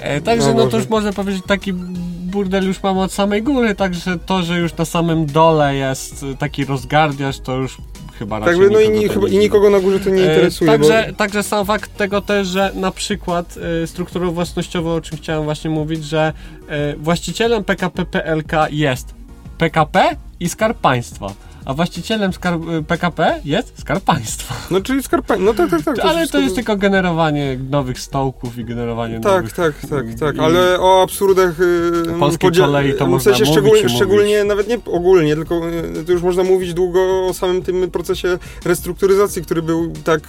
E, także O no to już można powiedzieć taki burdel już mamy od samej góry, także to, że już na samym dole jest taki rozgardiaż, to już chyba raczej Tak by, no i, nikogo ni, i nikogo na górze to nie E, interesuje. Także, także sam fakt tego też, że na przykład e, strukturą własnościową, o czym chciałem właśnie mówić, że e, właścicielem PKP PLK jest PKP i Skarb Państwa. A właścicielem skarb, PKP jest Skarb Państwa. No czyli skarpa... No tak, tak, tak. Ale wszystko- to jest tylko generowanie nowych stołków i generowanie Tak, nowych... tak, tak, tak, i- ale o absurdach yy, Polskiej kolei to w można sensie mówić szczególnie, mówić. szczególnie, nawet nie ogólnie, tylko yy, to już można mówić długo o samym tym procesie restrukturyzacji, który był tak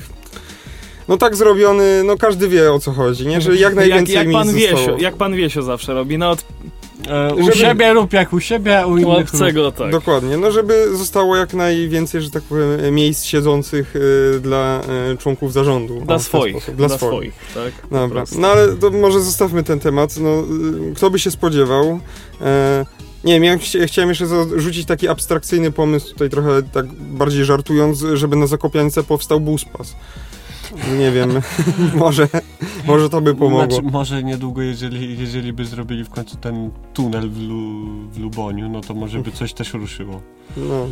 no tak zrobiony, no każdy wie o co chodzi, nie? Że jak Jak, najwięcej jak, pan miejsc Wiesio, zostało. jak pan Wiesio zawsze robi, no od E, u Żeby- siebie rób jak u siebie, a u innych rób. tak. Dokładnie, no żeby zostało jak najwięcej, że tak powiem, miejsc siedzących yy, dla yy, członków zarządu. O, Dla ten swoich, sposób. dla, Dla swoich. swoich, tak? Dobra, no ale to może zostawmy ten temat. No, y, kto by się spodziewał? E, nie wiem, ja chcia- chciałem jeszcze zarzucić taki abstrakcyjny pomysł, tutaj trochę tak bardziej żartując, żeby na Zakopiance powstał buspas. Nie wiem, może, może to by pomogło. Znaczy, może niedługo, jeżeli, jeżeli by zrobili w końcu ten tunel w, Lu, w Luboniu, no to może by coś też ruszyło. No.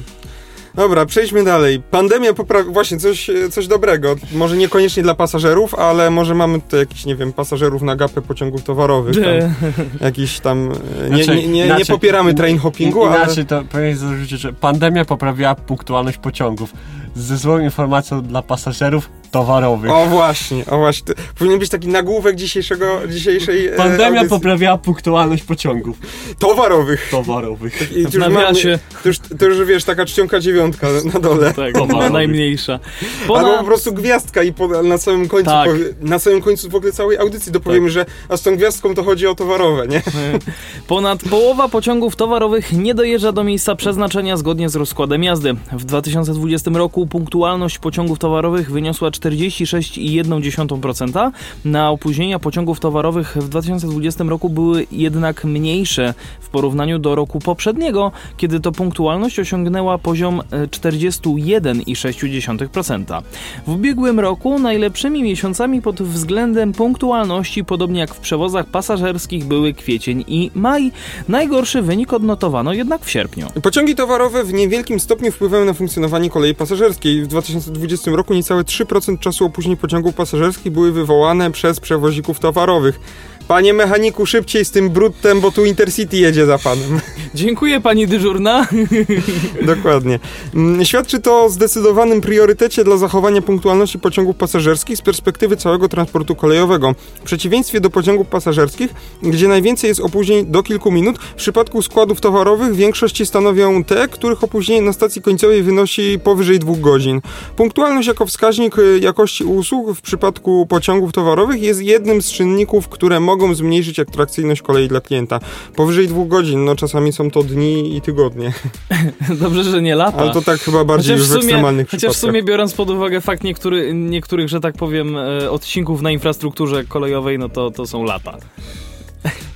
Dobra, przejdźmy dalej. Pandemia poprawia... Właśnie, coś, coś dobrego. Może niekoniecznie dla pasażerów, ale może mamy tutaj jakichś, nie wiem, pasażerów na gapę pociągów towarowych. Tam, jakiś tam... Nie, Znaczy, nie, nie, nie inaczej- popieramy train hoppingu, ale... Inaczej to powinien zarzucić, że pandemia poprawiła punktualność pociągów. Ze złą informacją dla pasażerów towarowych. O właśnie, o właśnie. To powinien być taki nagłówek dzisiejszego, dzisiejszej e, Pandemia audycji. poprawiała punktualność pociągów towarowych. towarowych. I W już nawiasie. to, już, to już wiesz, taka czcionka dziewiątka na dole. Tak, Towarowych. najmniejsza. Albo po Ponad, prostu gwiazdka i po, na samym końcu, Tak. powie, na samym końcu w ogóle całej audycji dopowiemy, że a z tą gwiazdką to chodzi o towarowe, nie? ponad połowa pociągów towarowych nie dojeżdża do miejsca przeznaczenia zgodnie z rozkładem jazdy. W 2020 roku punktualność pociągów towarowych wyniosła 46,1%. Na opóźnienia pociągów towarowych w 2020 roku były jednak mniejsze w porównaniu do roku poprzedniego, kiedy to punktualność osiągnęła poziom e, 41,6%. W ubiegłym roku najlepszymi miesiącami pod względem punktualności, podobnie jak w przewozach pasażerskich, były kwiecień i maj. Najgorszy wynik odnotowano jednak w sierpniu. Pociągi towarowe w niewielkim stopniu wpływają na funkcjonowanie kolei pasażerskiej. W 2020 roku niecałe 3% czasu opóźnień pociągów pasażerskich były wywołane przez przewozików towarowych. Panie mechaniku, szybciej z tym bruttem, bo tu Intercity jedzie za panem. Dziękuję pani dyżurna. Dokładnie. Mm, Świadczy to o zdecydowanym priorytecie dla zachowania punktualności pociągów pasażerskich z perspektywy całego transportu kolejowego. W przeciwieństwie do pociągów pasażerskich, gdzie najwięcej jest opóźnień do kilku minut, w przypadku składów towarowych większości stanowią te, których opóźnienie na stacji końcowej wynosi powyżej dwóch godzin. Punktualność jako wskaźnik y, jakości usług w przypadku pociągów towarowych jest jednym z czynników, które mogą zmniejszyć atrakcyjność kolei dla klienta. Powyżej dwóch godzin, no czasami są to dni i tygodnie. Dobrze, że nie lata. Ale to tak chyba bardziej Chociaż już w, w sumie, ekstremalnych chociaż w sumie biorąc pod uwagę fakt niektóry, niektórych, że tak powiem, e, odcinków na infrastrukturze kolejowej, no to, to są lata.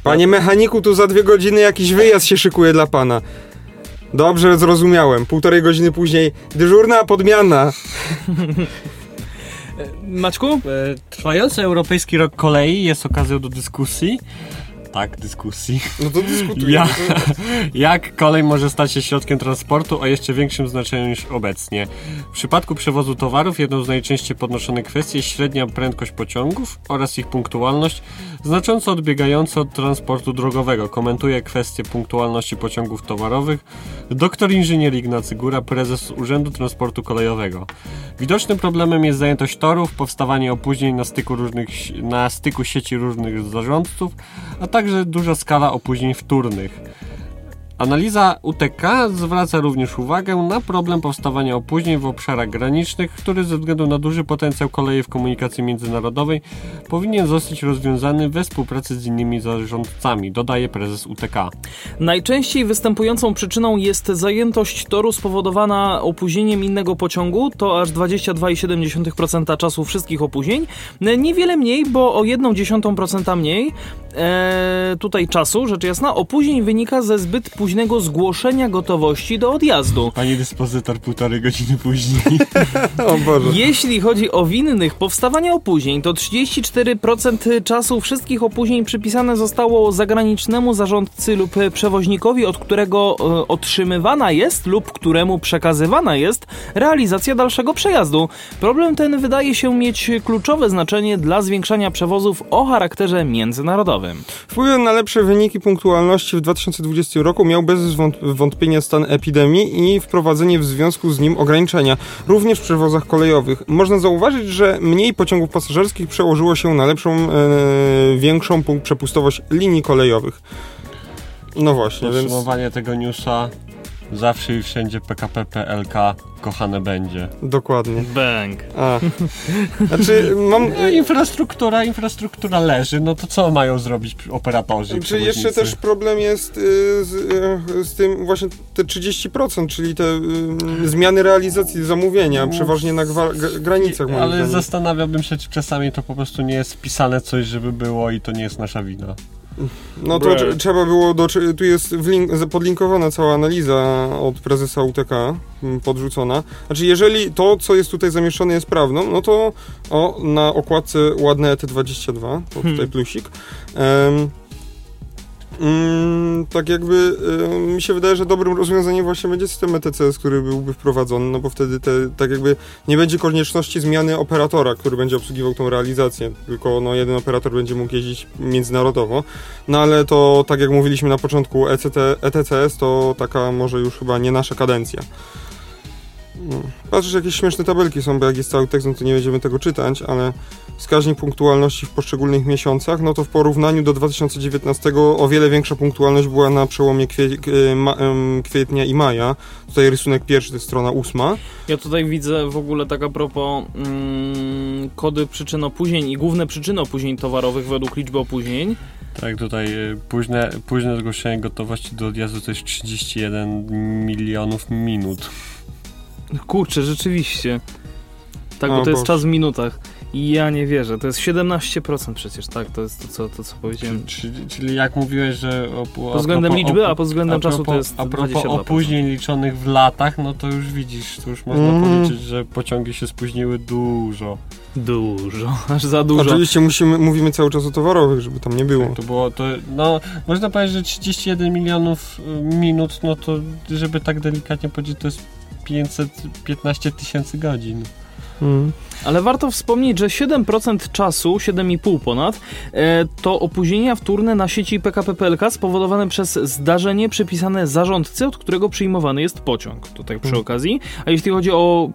Panie mechaniku, tu za dwie godziny jakiś wyjazd się szykuje dla pana. Dobrze, zrozumiałem. Półtorej godziny później dyżurna podmiana. Maćku? E, Trwający Europejski Rok Kolei jest okazją do dyskusji. Tak, dyskusji. No to dyskutujemy. Ja, jak kolej może stać się środkiem transportu o jeszcze większym znaczeniu niż obecnie? W przypadku przewozu towarów jedną z najczęściej podnoszonych kwestii jest średnia prędkość pociągów oraz ich punktualność, znacząco odbiegająca od transportu drogowego. Komentuje kwestię punktualności pociągów towarowych doktor inżynier Ignacy Góra, prezes Urzędu Transportu Kolejowego. Widocznym problemem jest zajętość torów, powstawanie opóźnień na styku, różnych, na styku sieci różnych zarządców, a także duża skala opóźnień wtórnych. Analiza UTK zwraca również uwagę na problem powstawania opóźnień w obszarach granicznych, który ze względu na duży potencjał kolei w komunikacji międzynarodowej powinien zostać rozwiązany we współpracy z innymi zarządcami, dodaje prezes UTK. Najczęściej występującą przyczyną jest zajętość toru spowodowana opóźnieniem innego pociągu, to aż 22,7% czasu wszystkich opóźnień. Niewiele mniej, bo o 1,1% mniej e, tutaj czasu, rzecz jasna, opóźnień wynika ze zbyt późnego zgłoszenia gotowości do odjazdu. Pani dyspozytor półtorej godziny później. O Boże. Jeśli chodzi o winnych powstawania opóźnień, to 34% czasu wszystkich opóźnień przypisane zostało zagranicznemu zarządcy lub przewoźnikowi, od którego e, otrzymywana jest lub któremu przekazywana jest realizacja dalszego przejazdu. Problem ten wydaje się mieć kluczowe znaczenie dla zwiększania przewozów o charakterze międzynarodowym. Wpływem na lepsze wyniki punktualności w 2020 roku miał bez zwąt- wątpienia stan epidemii i wprowadzenie w związku z nim ograniczenia, również w przewozach kolejowych. Można zauważyć, że mniej pociągów pasażerskich przełożyło się na lepszą, e, większą przepustowość linii kolejowych. No właśnie, więc Podsumowanie tego newsa zawsze i wszędzie PKP PLK kochane będzie. dokładnie. Bang. A. Znaczy, mam... No, infrastruktura, infrastruktura leży, no to co mają zrobić operatorzy? Czy jeszcze też problem jest y, z, y, z tym właśnie te 30%, czyli te y, zmiany realizacji zamówienia, przeważnie na gwa, g, granicach. Ale zdaniem. zastanawiałbym się, czy czasami to po prostu nie jest wpisane coś, żeby było i to nie jest nasza wina. No to Bre. trzeba było, do, tu jest podlinkowana cała analiza od prezesa UTK podrzucona. Znaczy, jeżeli to, co jest tutaj zamieszczone jest prawdą, no to o, na okładce ładne E ET22, to tutaj Hmm. plusik. Em, Mm, tak jakby y, mi się wydaje, że dobrym rozwiązaniem właśnie będzie system ETCS, który byłby wprowadzony, no bo wtedy te, tak jakby nie będzie konieczności zmiany operatora, który będzie obsługiwał tą realizację, tylko no, jeden operator będzie mógł jeździć międzynarodowo. No ale to, tak jak mówiliśmy na początku, ECT, ETCS to taka może już chyba nie nasza kadencja. Patrzysz, jakieś śmieszne tabelki są, bo jak jest cały tekst, no to nie będziemy tego czytać, ale wskaźnik punktualności w poszczególnych miesiącach, no to w porównaniu do 2019 o wiele większa punktualność była na przełomie kwie, em, kwietnia i maja. Tutaj rysunek pierwszy, to jest strona ósma. Ja tutaj widzę w ogóle tak a propos mm, kody przyczyn opóźnień i główne przyczyny opóźnień towarowych według liczby opóźnień. Tak, tutaj y, późne, późne zgłoszenie gotowości do odjazdu to jest 31 milionów minut. Kurczę, rzeczywiście. Tak, bo to jest czas w minutach. I ja nie wierzę. To jest 17% przecież, tak? To jest to, co, to, co powiedziałem. Czyli, czyli jak mówiłeś, że... O, Pod względem liczby, a pod względem a propos, czasu to jest A propos 22%. opóźnień liczonych w latach, no to już widzisz, to już można Mhm. policzyć, że pociągi się spóźniły dużo. Dużo, aż za dużo. Oczywiście musimy, mówimy cały czas o towarowych, żeby tam nie było. To było, to, no, można powiedzieć, że 31 milionów y, minut, no to, żeby tak delikatnie powiedzieć, to jest 515 tysięcy godzin. Mm. Ale warto wspomnieć, że 7% czasu, 7,5 ponad, e, to opóźnienia wtórne na sieci PKP PLK spowodowane przez zdarzenie przypisane zarządcy, od którego przyjmowany jest pociąg. To tak przy Hmm. okazji. A jeśli chodzi o,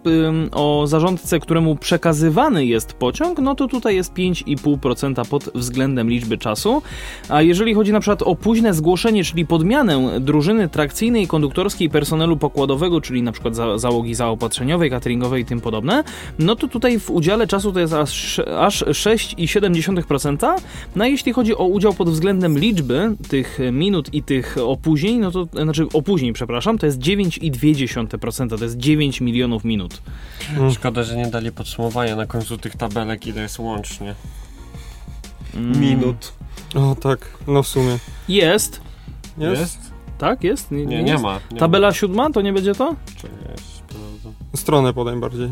o zarządcę, któremu przekazywany jest pociąg, no to tutaj jest 5,5% pod względem liczby czasu. A jeżeli chodzi na przykład o późne zgłoszenie, czyli podmianę drużyny trakcyjnej, konduktorskiej, personelu pokładowego, czyli na przykład za, załogi zaopatrzeniowej, cateringowej i tym podobne, no to tutaj w udziale czasu to jest aż, aż 6,7%. No a jeśli chodzi o udział pod względem liczby tych minut i tych opóźnień, no to znaczy opóźnień, przepraszam, to jest 9,2%, to jest 9 milionów minut. Mm. Szkoda, że nie dali podsumowania na końcu tych tabelek, ile jest łącznie. Mm. Minut. O tak, no w sumie. Jest. Jest? Tak, jest? Nie, nie, jest? ma. Nie Tabela siódma, to nie będzie to? Ma. Czekaj. Stronę podaj bardziej.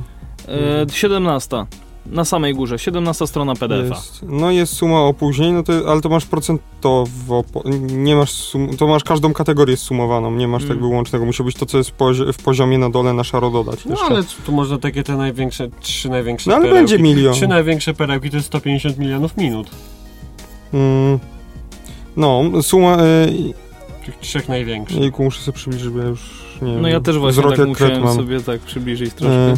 E, 17. Na samej górze, 17 strona PDF-a. Jest. No jest suma opóźnień, no to, ale to masz procentowo, nie masz sum, to masz każdą kategorię sumowaną, nie masz Mm. tak wyłącznego, musi być to, co jest w, pozi- w poziomie na dole na szaro dodać No jeszcze. ale tu można takie te największe, trzy największe No ale perełki. będzie milion. Trzy największe perełki to jest 150 milionów minut. Mm. No, suma, y, Tych trzech największych. jejku, muszę sobie przybliżyć, bo ja już nie wiem. No ja też właśnie tak musiałem mam. sobie tak przybliżyć troszkę. E,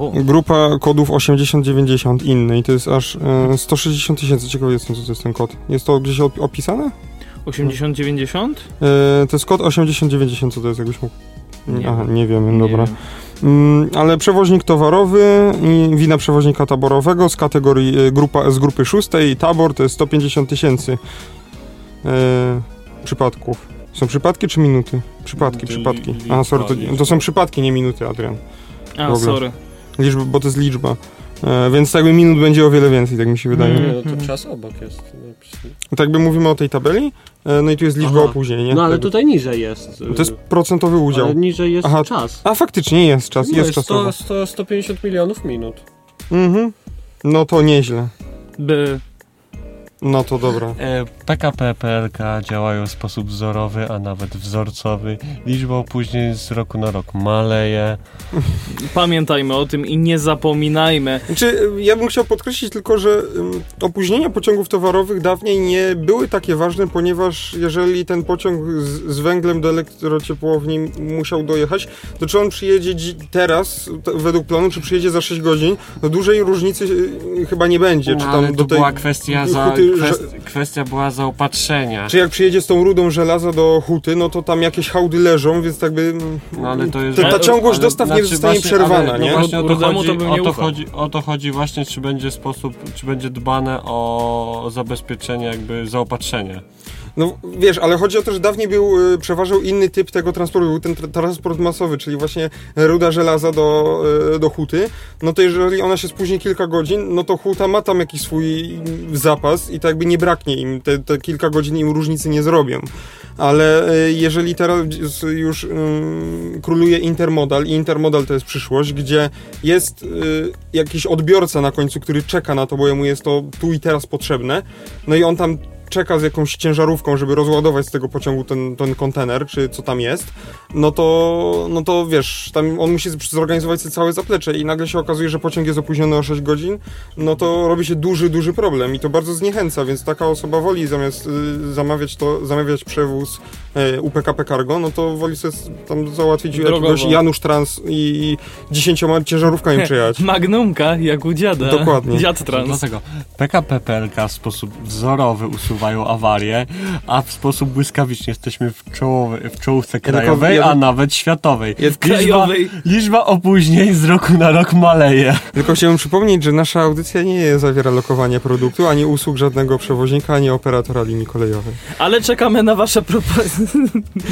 O, Grupa kodów 8090 inny i to jest aż e, 160 tysięcy. Ciekawe jestem, co to jest ten kod. Jest to gdzieś op- opisane? 80-90? E, to jest kod 8090, co to jest, jakbyś mógł... Nie Aha, wiem. nie wiem, dobra. wiem. Mm, ale przewoźnik towarowy i wina przewoźnika taborowego z kategorii e, grupa, z grupy szóstej, tabor to jest 150 tysięcy e, przypadków. Są przypadki czy minuty? Przypadki, przypadki. li- Aha, sorry, to, to są przypadki, nie minuty, Adrian. A, sorry. Liczba, bo to jest liczba. E, więc jakby minut będzie o wiele więcej, tak mi się wydaje. Mm. Nie, no to czas obok jest. napisane. Tak by mówimy o tej tabeli, e, no i tu jest liczba Aha. opóźnień, nie? No ale tutaj niżej jest. To jest procentowy udział. Ale niżej jest Aha. czas. A faktycznie jest czas, No jest jest czasowo. 100, 100, 150 milionów minut. Mhm. No to nieźle. By. No to dobra. E, PKP PLK działają w sposób wzorowy, a nawet wzorcowy. Liczba opóźnień z roku na rok maleje. Pamiętajmy o tym i nie zapominajmy. Znaczy, ja bym chciał podkreślić tylko, że opóźnienia pociągów towarowych dawniej nie były takie ważne, ponieważ jeżeli ten pociąg z, z węglem do elektrociepłowni musiał dojechać, to czy on przyjedzie dzi- teraz, według planu, czy przyjedzie za 6 godzin, to dużej różnicy y, chyba nie będzie. Czy No, tam ale do to tej, była kwestia, za, huty, kwest, kwestia była zaopatrzenia. Czy jak przyjedzie z tą rudą żelaza do huty, no to tam jakieś hałdy leżą, więc tak by... No, ale to jest- ta, ta ciągłość ale dostaw nie znaczy zostanie właśnie- przerwana, ale, no nie? Właśnie o to, chodzi, to o, to chodzi, o to chodzi właśnie, czy będzie sposób, czy będzie dbane o zabezpieczenie, jakby zaopatrzenie. No wiesz, ale chodzi o to, że dawniej był, y, przeważał inny typ tego transportu, był ten tra- transport masowy, czyli właśnie ruda żelaza do, y, do huty, no to jeżeli ona się spóźni kilka godzin, no to huta ma tam jakiś swój zapas i tak jakby nie braknie im, te, te kilka godzin im różnicy nie zrobią. Ale y, jeżeli teraz już ym, króluje intermodal i intermodal to jest przyszłość, gdzie jest jakiś odbiorca na końcu, który czeka na to, bo jemu jest to tu i teraz potrzebne, no i on tam czeka z jakąś ciężarówką, żeby rozładować z tego pociągu ten, ten kontener, czy co tam jest, no to, no to wiesz, tam on musi zorganizować sobie całe zaplecze i nagle się okazuje, że pociąg jest opóźniony o 6 godzin, no to robi się duży, duży problem i to bardzo zniechęca, więc taka osoba woli zamiast y, zamawiać to, zamawiać przewóz UPKP Cargo, no to woli sobie tam załatwić Drogowo. jakiegoś Janusz Trans i, i dziesięcioma ciężarówkami przejechać. Magnumka, jak u dziada. Dokładnie. Dziad trans. Dlatego PKP PLK w sposób wzorowy usuwają awarie, a w sposób błyskawiczny jesteśmy w, czołowy, w czołówce krajowej, a nawet światowej. Liczba, liczba opóźnień z roku na rok maleje. Tylko chciałbym przypomnieć, że nasza audycja nie zawiera lokowania produktu, ani usług żadnego przewoźnika, ani operatora linii kolejowej. Ale czekamy na wasze propozycje.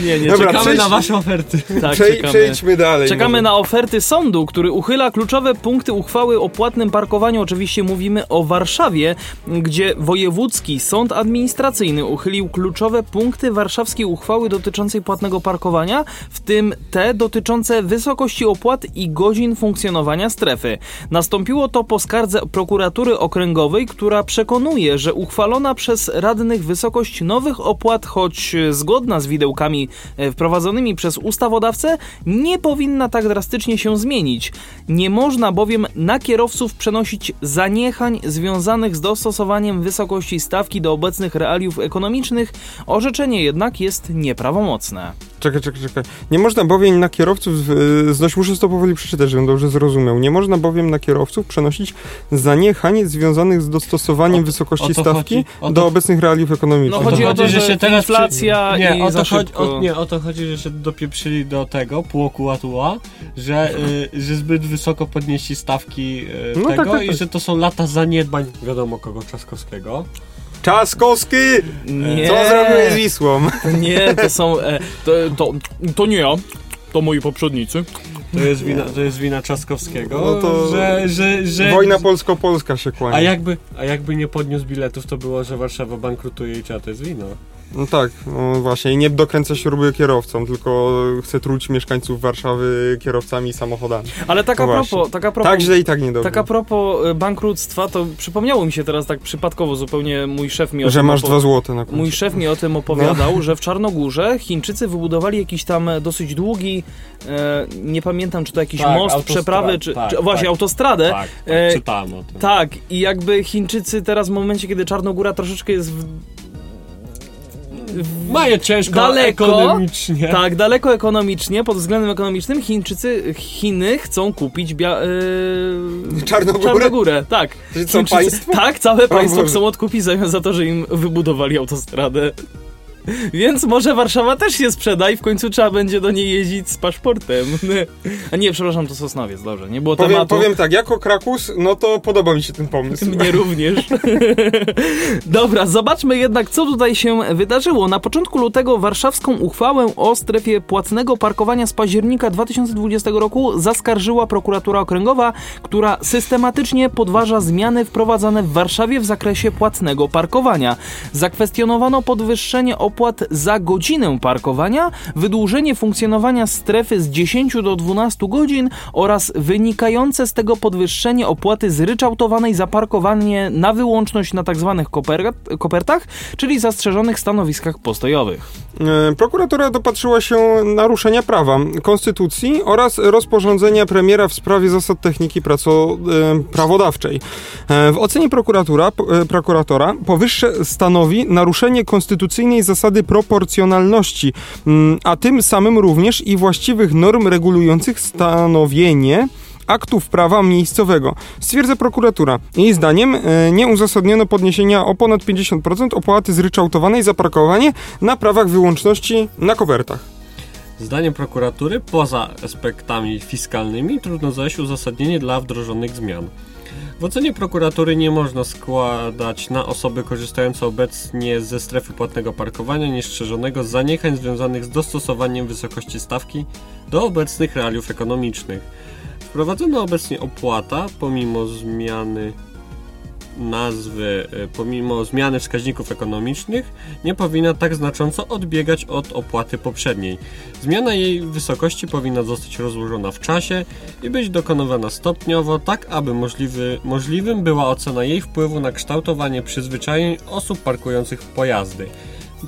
Nie, nie, Dobra, czekamy przejdź- na wasze oferty. Tak, Przej- czekamy. Przejdźmy dalej. Czekamy może. na oferty sądu, który uchyla kluczowe punkty uchwały o płatnym parkowaniu. Oczywiście mówimy o Warszawie, gdzie Wojewódzki Sąd Administracyjny uchylił kluczowe punkty warszawskiej uchwały dotyczącej płatnego parkowania, w tym te dotyczące wysokości opłat i godzin funkcjonowania strefy. Nastąpiło to po skardze prokuratury okręgowej, która przekonuje, że uchwalona przez radnych wysokość nowych opłat, choć zgodna z widełkami e, wprowadzonymi przez ustawodawcę, nie powinna tak drastycznie się zmienić. Nie można bowiem na kierowców przenosić zaniechań związanych z dostosowaniem wysokości stawki do obecnych realiów ekonomicznych. Orzeczenie jednak jest nieprawomocne. Czekaj, czekaj, czekaj. Nie można bowiem na kierowców, y, znoś muszę to powoli przeczytać, żebym dobrze zrozumiał. Nie można bowiem na kierowców przenosić zaniechań związanych z dostosowaniem O- wysokości o stawki chodzi- o to- do obecnych realiów ekonomicznych. No chodzi o to, że, że się teraz przy- inflacja nie, i o za chodzi, o, nie, o to chodzi, że się dopieprzyli do tego płokułatua, że, y, że zbyt wysoko podnieśli stawki y, No tak, tego tak, i tak. że to są lata zaniedbań wiadomo kogo Trzaskowskiego. Czaskowski! Nie, Co zrobiłeś z Wisłą? nie, to są... E, to, to, to nie ja, to moi poprzednicy. To jest wina, to jest wina Trzaskowskiego, No to- że, że, że... Wojna polsko-polska się kłania. A jakby, a jakby nie podniósł biletów, to było, że Warszawa bankrutuje i czyja to jest wino. No tak, no właśnie. I nie dokręca śruby kierowcom, tylko chce truć mieszkańców Warszawy kierowcami i samochodami. Ale tak a No propos, właśnie. tak a propos... Tak źle i tak niedobrze. Tak a propos e, bankructwa, to przypomniało mi się teraz tak przypadkowo zupełnie mój szef mi o Że tym masz opo- dwa złote na końcu. Mój szef mi o tym opowiadał, że w Czarnogórze Chińczycy wybudowali jakiś tam dosyć długi, e, nie pamiętam czy to jakiś Tak, most, przeprawy, czy, tak, czy właśnie tak. autostradę. Tak, tak E, czytałem o tym. Tak, i jakby Chińczycy teraz w momencie, kiedy Czarnogóra troszeczkę jest w, Mają ciężko Daleko, ekonomicznie. tak, daleko ekonomicznie, pod względem ekonomicznym Chińczycy, Chiny chcą kupić bia, e, Czarnogórę? Czarnogórę, tak. Że co, państwo? Tak, całe państwo chcą odkupić za, za to, że im wybudowali autostradę. Więc może Warszawa też się sprzeda i w końcu trzeba będzie do niej jeździć z paszportem. A nie, przepraszam, to Sosnowiec, dobrze, nie było Powiem, tematu. powiem tak, jako Krakus, no to podoba mi się ten pomysł. Mnie również. Dobra, zobaczmy jednak, co tutaj się wydarzyło. Na początku lutego warszawską uchwałę o strefie płatnego parkowania z października 2020 roku zaskarżyła prokuratura okręgowa, która systematycznie podważa zmiany wprowadzane w Warszawie w zakresie płatnego parkowania. Zakwestionowano podwyższenie opłat za godzinę parkowania, wydłużenie funkcjonowania strefy z 10 do 12 godzin oraz wynikające z tego podwyższenie opłaty zryczałtowanej za parkowanie na wyłączność na tzw. Koper- kopertach, czyli zastrzeżonych stanowiskach postojowych. E, Prokuratura dopatrzyła się naruszenia prawa, konstytucji oraz rozporządzenia premiera w sprawie zasad techniki praco, e, prawodawczej. E, W ocenie prokuratura, prokuratora powyższe stanowi naruszenie konstytucyjnej zasady proporcjonalności, mm, a tym samym również i właściwych norm regulujących stanowienie aktów prawa miejscowego. Stwierdza prokuratura. Jej zdaniem e, nie uzasadniono podniesienia o ponad 50% opłaty zryczałtowanej za parkowanie na prawach wyłączności na kopertach. Zdaniem prokuratury, poza aspektami fiskalnymi, trudno znaleźć uzasadnienie dla wdrożonych zmian. W ocenie prokuratury nie można składać na osoby korzystające obecnie ze strefy płatnego parkowania niestrzeżonego zaniechań związanych z dostosowaniem wysokości stawki do obecnych realiów ekonomicznych. Wprowadzona obecnie opłata, pomimo zmiany nazwy, e, pomimo zmiany wskaźników ekonomicznych, nie powinna tak znacząco odbiegać od opłaty poprzedniej. Zmiana jej wysokości powinna zostać rozłożona w czasie i być dokonywana stopniowo, tak aby możliwy, możliwym była ocena jej wpływu na kształtowanie przyzwyczajeń osób parkujących pojazdy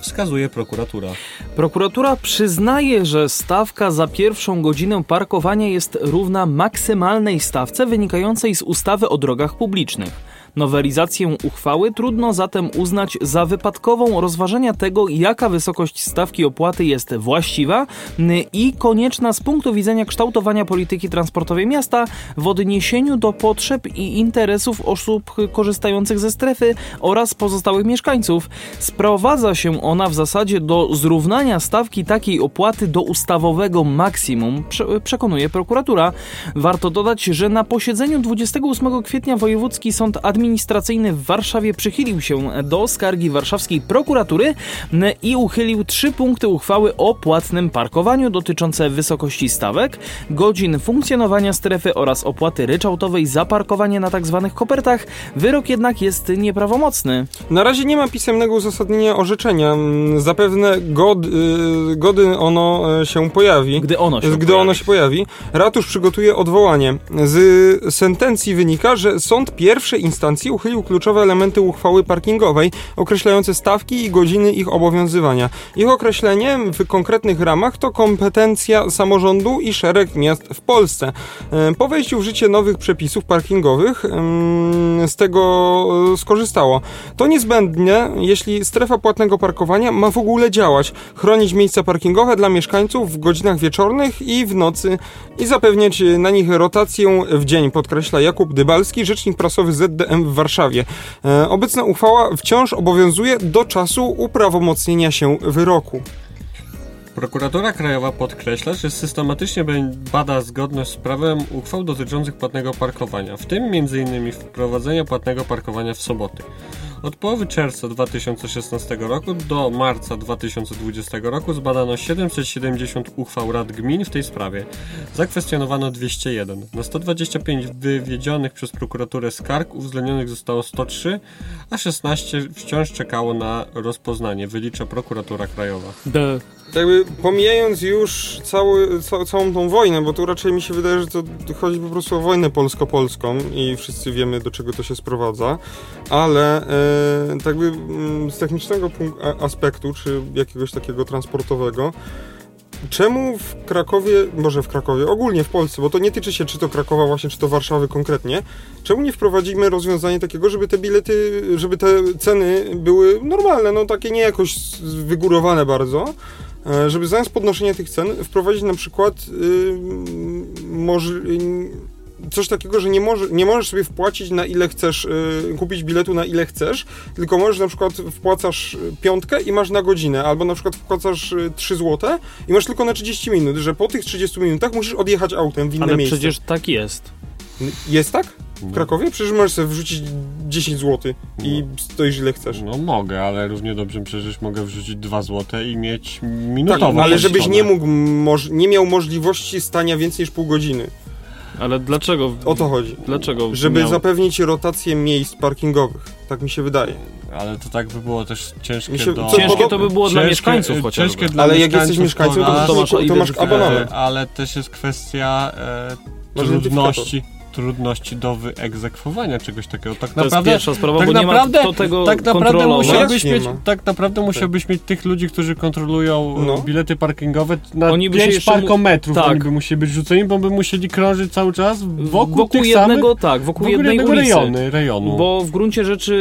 wskazuje prokuratura. Prokuratura przyznaje, że stawka za pierwszą godzinę parkowania jest równa maksymalnej stawce wynikającej z ustawy o drogach publicznych. Nowelizację uchwały trudno zatem uznać za wypadkową rozważenia tego, jaka wysokość stawki opłaty jest właściwa i konieczna z punktu widzenia kształtowania polityki transportowej miasta w odniesieniu do potrzeb i interesów osób korzystających ze strefy oraz pozostałych mieszkańców. Sprowadza się ona w zasadzie do zrównania stawki takiej opłaty do ustawowego maksimum, przekonuje prokuratura. Warto dodać, że na posiedzeniu 28 kwietnia Wojewódzki Sąd Administracyjny Administracyjny w Warszawie przychylił się do skargi warszawskiej prokuratury i uchylił trzy punkty uchwały o płatnym parkowaniu dotyczące wysokości stawek, godzin funkcjonowania strefy oraz opłaty ryczałtowej za parkowanie na tzw. Tak kopertach. Wyrok jednak jest nieprawomocny. Na razie nie ma pisemnego uzasadnienia orzeczenia. Zapewne god, y, gody ono e, się pojawi. Gdy ono się Gdy pojawi. ono się pojawi. Ratusz przygotuje odwołanie. Z sentencji wynika, że sąd pierwszej instancji instancji uchylił kluczowe elementy uchwały parkingowej określające stawki i godziny ich obowiązywania. Ich określenie w konkretnych ramach to kompetencja samorządu i szereg miast w Polsce. E, po wejściu w życie nowych przepisów parkingowych z tego e, skorzystało. To niezbędne, jeśli strefa płatnego parkowania ma w ogóle działać, chronić miejsca parkingowe dla mieszkańców w godzinach wieczornych i w nocy i zapewniać na nich rotację w dzień, podkreśla Jakub Dybalski, rzecznik prasowy ZDM w Warszawie. E, obecna uchwała wciąż obowiązuje do czasu uprawomocnienia się wyroku. Prokuratura Krajowa podkreśla, że systematycznie bada zgodność z prawem uchwał dotyczących płatnego parkowania, w tym m.in. wprowadzenia płatnego parkowania w soboty. Od połowy czerwca 2016 roku do marca 2020 roku zbadano 770 uchwał rad gmin w tej sprawie. Zakwestionowano 201. Na 125 wywiedzionych przez prokuraturę skarg uwzględnionych zostało 103, a 16 wciąż czekało na rozpoznanie, wylicza prokuratura krajowa. De. Jakby pomijając już cały, ca, całą tą wojnę, bo tu raczej mi się wydaje, że to chodzi po prostu o wojnę polsko-polską i wszyscy wiemy do czego to się sprowadza, ale e, tak by mm, z technicznego aspektu, czy jakiegoś takiego transportowego, Czemu w Krakowie, może w Krakowie, ogólnie w Polsce, bo to nie tyczy się czy to Krakowa właśnie, czy to Warszawy konkretnie, czemu nie wprowadzimy rozwiązania takiego, żeby te bilety, żeby te ceny były normalne, no takie nie jakoś wygórowane bardzo, e, żeby zamiast podnoszenia tych cen wprowadzić na przykład yy, może, yy, coś takiego, że nie, może, nie możesz sobie wpłacić na ile chcesz, yy, kupić biletu na ile chcesz, tylko możesz na przykład wpłacasz piątkę i masz na godzinę, albo na przykład wpłacasz 3 zł i masz tylko na 30 minut, że po tych 30 minutach musisz odjechać autem w inne Ale miejsce. przecież tak jest. Jest tak? W Krakowie? Przecież możesz sobie wrzucić 10 zł i stoisz ile chcesz. No mogę, ale równie dobrze przecież mogę wrzucić 2 zł i mieć minutową Tak, ale żebyś nie mógł, nie miał możliwości stania więcej niż pół godziny. Ale dlaczego? O to chodzi. Dlaczego? Żeby miał... zapewnić rotację miejsc parkingowych. Tak mi się wydaje. Ale to tak by było też ciężkie się- do... Ciężkie to by było dla ciężkie- mieszkańców chociażby. Ciężkie dla Ale jak jesteś mieszkańcem, to, to masz- to masz to masz abonament. Ale też jest kwestia e, trudności, trudności do wyegzekwowania czegoś takiego. Tak To jest naprawdę, pierwsza sprawa, tak bo nie naprawdę, ma kto tego tak naprawdę musiałbyś Nie mieć, ma. tak naprawdę musiałbyś mieć tych ludzi, którzy kontrolują e, No. bilety parkingowe na Oni by się 5 jeszcze mu- parkometrów. tak. Oni by musieli być rzuceni, bo by musieli krążyć cały czas wokół, wokół tych jednego, samych, tak, wokół, wokół jednej jednego ulicy. rejony, rejonu. Bo w gruncie rzeczy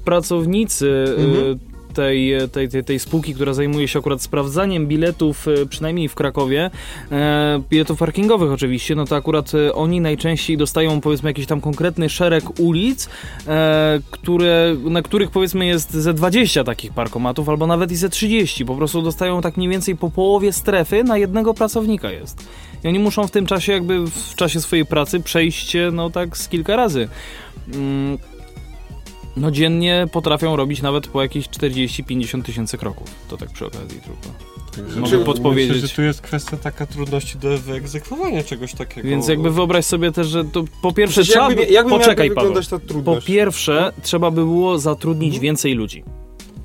y, pracownicy y, Mhm. Tej, tej, tej, tej spółki, która zajmuje się akurat sprawdzaniem biletów, y, przynajmniej w Krakowie, e, biletów parkingowych oczywiście, no to akurat y, oni najczęściej dostają powiedzmy jakiś tam konkretny szereg ulic, e, które, na których powiedzmy jest ze 20 takich parkomatów, albo nawet i ze 30. Po prostu dostają tak mniej więcej po połowie strefy na jednego pracownika jest. I oni muszą w tym czasie jakby w czasie swojej pracy przejść no tak z kilka razy. Mm, No dziennie potrafią robić nawet po jakieś 40-50 tysięcy kroków. To tak przy okazji. Także Mogę myślę, podpowiedzieć. że tu jest kwestia taka trudności do wyegzekwowania czegoś takiego. Więc jakby wyobraź sobie też, że to po pierwsze Przecież trzeba... jakby, jakby poczekaj miała Paweł. Po pierwsze trzeba by było zatrudnić Mhm. więcej ludzi.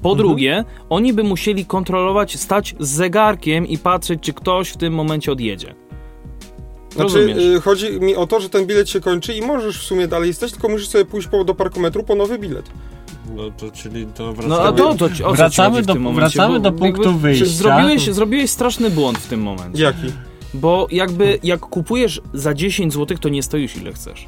Po drugie, oni by musieli kontrolować, stać z zegarkiem i patrzeć, czy ktoś w tym momencie odjedzie. Znaczy, Rozumiesz? y, chodzi mi o to, że ten bilet się kończy i możesz w sumie dalej stać, tylko musisz sobie pójść po, do parkometru po nowy bilet. No to czyli to wracamy... No a to, to ci wracamy do- tym momencie? wracamy Bo do punktu jakby wyjścia. Zrobiłeś, zrobiłeś straszny błąd w tym momencie. Jaki? Bo jakby jak kupujesz za 10 zł, to nie stoisz ile chcesz.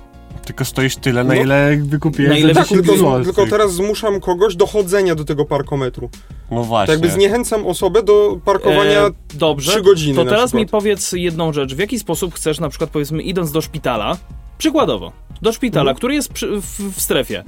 Tylko stoisz tyle, na No. ile wykupiłeś Na ile Tak, 10 tylko, tylko teraz zmuszam kogoś do chodzenia do tego parkometru. No właśnie. Tak jakby zniechęcam osobę do parkowania E, dobrze. 3 godziny To teraz mi powiedz jedną rzecz. W jaki sposób chcesz, na przykład powiedzmy, idąc do szpitala, przykładowo, do szpitala, Mhm. który jest przy, w, w strefie,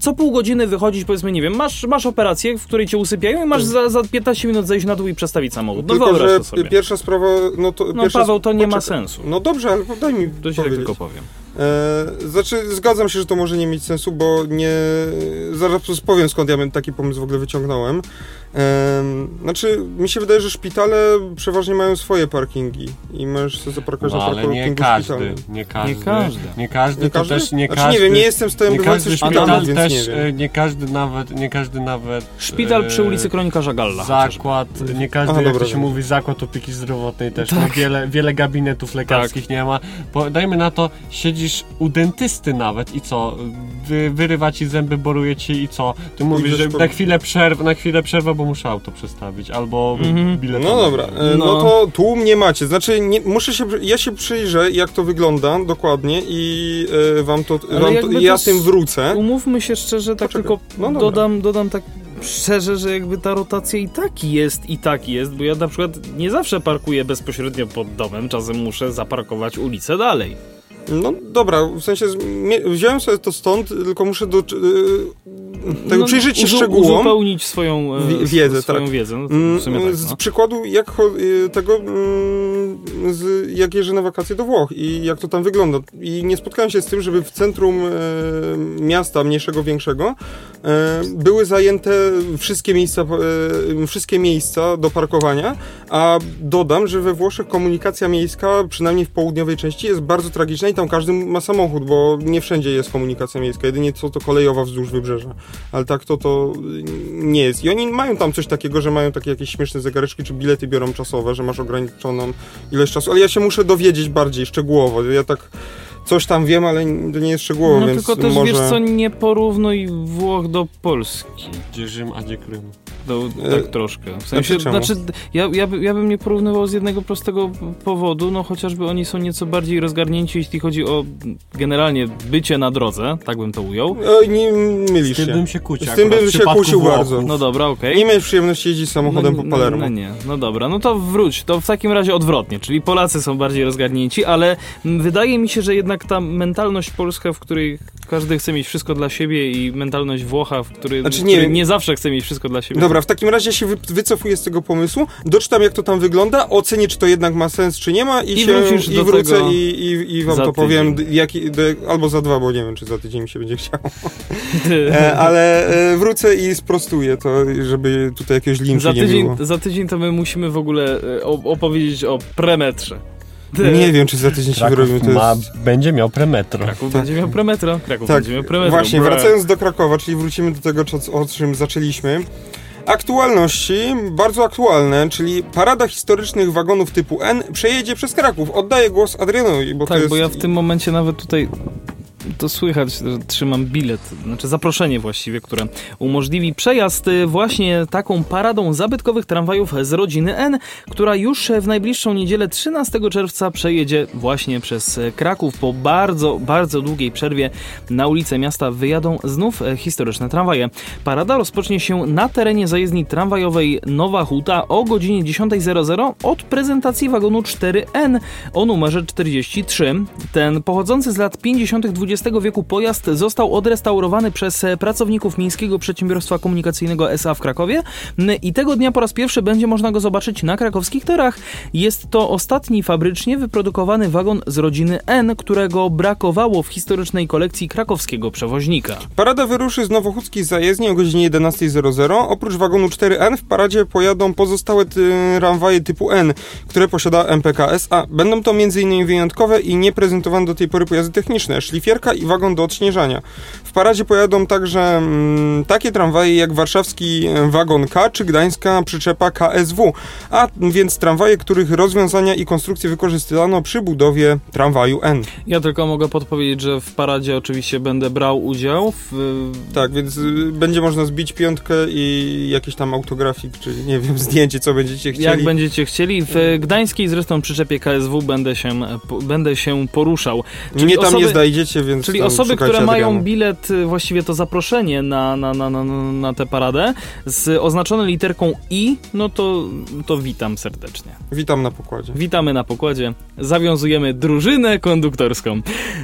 co pół godziny wychodzić, powiedzmy, nie wiem, masz, masz operację, w której cię usypiają i masz Tak. za, za 15 minut zejść na dół i przestawić samochód. No Tylko, wyobraź to sobie. pierwsza sprawa, no to... No Paweł, to nie ma poczekaj. sensu. No dobrze, ale daj mi To ci tak powiedzieć. tylko powiem. E, znaczy, zgadzam się, że to może nie mieć sensu, bo nie... Zaraz powiem, skąd ja bym taki pomysł w ogóle wyciągnąłem. E, znaczy, mi się wydaje, że szpitale przeważnie mają swoje parkingi i możesz sobie zaparkować No, na ale nie parkingu każdy, szpitalnym. nie każdy, Nie każdy. nie każdy, Nie to każdy? też nie znaczy, każdy, nie wiem, nie jestem z tym nie bywającym każdy szpitalem, szpital więc też, nie wiem. e, nie każdy nawet, nie każdy nawet Szpital przy ulicy Kronikarza Galla. chociażby. Zakład, nie każdy, Aha, jak dobra, to się wiem. mówi, zakład opieki zdrowotnej też. Tak. Wiele, wiele gabinetów lekarskich nie ma. Bo, dajmy na to, siedzisz u dentysty nawet i co? Wy, wyrywa ci zęby, boruje ci i co? Ty mówisz, że na chwilę przerwa, na chwilę przerwa, bo muszę auto przestawić, albo Mhm. bilet. No dobra, e, no, No. to tłum nie macie. Znaczy, nie, muszę się, ja się przyjrzę, jak to wygląda dokładnie i e, wam to, wam to ja to z tym wrócę. Umówmy się szczerze, tak Poczekaj. tylko No dodam, dodam tak szczerze, że jakby ta rotacja i tak jest, i tak jest, bo ja na przykład nie zawsze parkuję bezpośrednio pod domem, czasem muszę zaparkować ulicę dalej. No dobra, w sensie wziąłem sobie to stąd, tylko muszę do, e, tego przyjrzeć się uzu- szczegółom. Uzupełnić swoją e, Wi- wiedzę, swoją tak. wiedzę. No, Mm, w sumie tak, Z no. przykładu jak y, tego, mm, z, jak jeżdżę na wakacje do Włoch i jak to tam wygląda. I nie spotkałem się z tym, żeby w centrum e, miasta, mniejszego, większego, e, były zajęte wszystkie miejsca, wszystkie miejsca do parkowania, a dodam, że we Włoszech komunikacja miejska, przynajmniej w południowej części, jest bardzo tragiczna i tam każdy ma samochód, bo nie wszędzie jest komunikacja miejska, jedynie co to kolejowa wzdłuż wybrzeża. Ale tak to to nie jest. I oni mają tam coś takiego, że mają takie jakieś śmieszne zegareczki, czy bilety biorą czasowe, że masz ograniczoną ilość czasu, ale ja się muszę dowiedzieć bardziej szczegółowo. Ja tak coś tam wiem, ale to nie jest szczegółowo, No więc tylko też może... wiesz co, nie porównuj Włoch do Polski. Gdzie Rzym, a gdzie Krym. E, tak troszkę. W sensie, czemu? znaczy, ja, ja, by- ja bym nie porównywał z jednego prostego powodu, no chociażby oni są nieco bardziej rozgarnięci, jeśli chodzi o generalnie bycie na drodze, tak bym to ujął. Oj, nie mylisz Z tym się. bym się kłócił. Z tym bym się kłócił bardzo. No dobra, okej. Nie miałeś przyjemności jeździć samochodem no, po Palermo. No, no nie, no dobra, no to wróć. To w takim razie odwrotnie, czyli Polacy są bardziej rozgarnięci, ale wydaje mi się, że jednak ta mentalność polska, w której każdy chce mieć wszystko dla siebie i mentalność Włocha, w której, Znaczy, nie nie zawsze chce mieć wszystko dla siebie. Dobra, w takim razie się wy, wycofuję z tego pomysłu, doczytam jak to tam wygląda, ocenię czy to jednak ma sens, czy nie ma i, I się, i wrócę i, i, i wam to powiem, tydzień. d- albo za dwa, bo nie wiem czy za tydzień mi się będzie chciało. E, ale e, wrócę i sprostuję to, żeby tutaj jakiegoś linczu za, nie tydzień, było. za tydzień to my musimy w ogóle e, opowiedzieć o premetrze. Nie wiem, czy za tydzień się Kraków wyrobimy. To ma, jest... będzie miał premetro. Kraków będzie miał premetro. Kraków Tak, będzie miał premetro. właśnie, Bra. wracając do Krakowa, czyli wrócimy do tego, o czym zaczęliśmy. Aktualności, bardzo aktualne, czyli parada historycznych wagonów typu N przejedzie przez Kraków. Oddaję głos Adrianowi, bo to Tak, jest... bo ja w tym momencie nawet tutaj to słychać, że trzymam bilet, znaczy zaproszenie właściwie, które umożliwi przejazd y, właśnie taką paradą zabytkowych tramwajów z rodziny N, która już w najbliższą niedzielę 13 czerwca przejedzie właśnie przez Kraków. Po bardzo, bardzo długiej przerwie na ulice miasta wyjadą znów e, historyczne tramwaje. Parada rozpocznie się na terenie zajezdni tramwajowej Nowa Huta o godzinie 10.00 od prezentacji wagonu 4N o numerze 43. Ten pochodzący z lat 50. XX Wieku pojazd został odrestaurowany przez e, pracowników Miejskiego Przedsiębiorstwa Komunikacyjnego SA w Krakowie i tego dnia po raz pierwszy będzie można go zobaczyć na krakowskich torach. Jest to ostatni fabrycznie wyprodukowany wagon z rodziny N, którego brakowało w historycznej kolekcji krakowskiego przewoźnika. Parada wyruszy z Nowochódzkiej zajezdni o godzinie 11.00. Oprócz wagonu 4N w paradzie pojadą pozostałe ty- tramwaje typu N, które posiada MPK SA. Będą to m.in. wyjątkowe i nieprezentowane do tej pory pojazdy techniczne, i wagon do odśnieżania. W paradzie pojadą także mm, takie tramwaje jak warszawski e, wagon K czy gdańska przyczepa KSW, a więc tramwaje, których rozwiązania i konstrukcje wykorzystano przy budowie tramwaju N. Ja tylko mogę podpowiedzieć, że w paradzie oczywiście będę brał udział. W, Tak, więc y, będzie można zbić piątkę i jakiś tam autografik, czy nie wiem, zdjęcie, co będziecie chcieli. jak będziecie chcieli. W gdańskiej zresztą przyczepie KSW będę się, po, będę się poruszał. Mnie tam osoby- nie znajdziecie, więc Czyli osoby, które mają Adriana. bilet, y, właściwie to zaproszenie na, na, na, na, na tę paradę z oznaczone literką I, no to, to witam serdecznie. Witam na pokładzie. Witamy na pokładzie. Zawiązujemy drużynę konduktorską.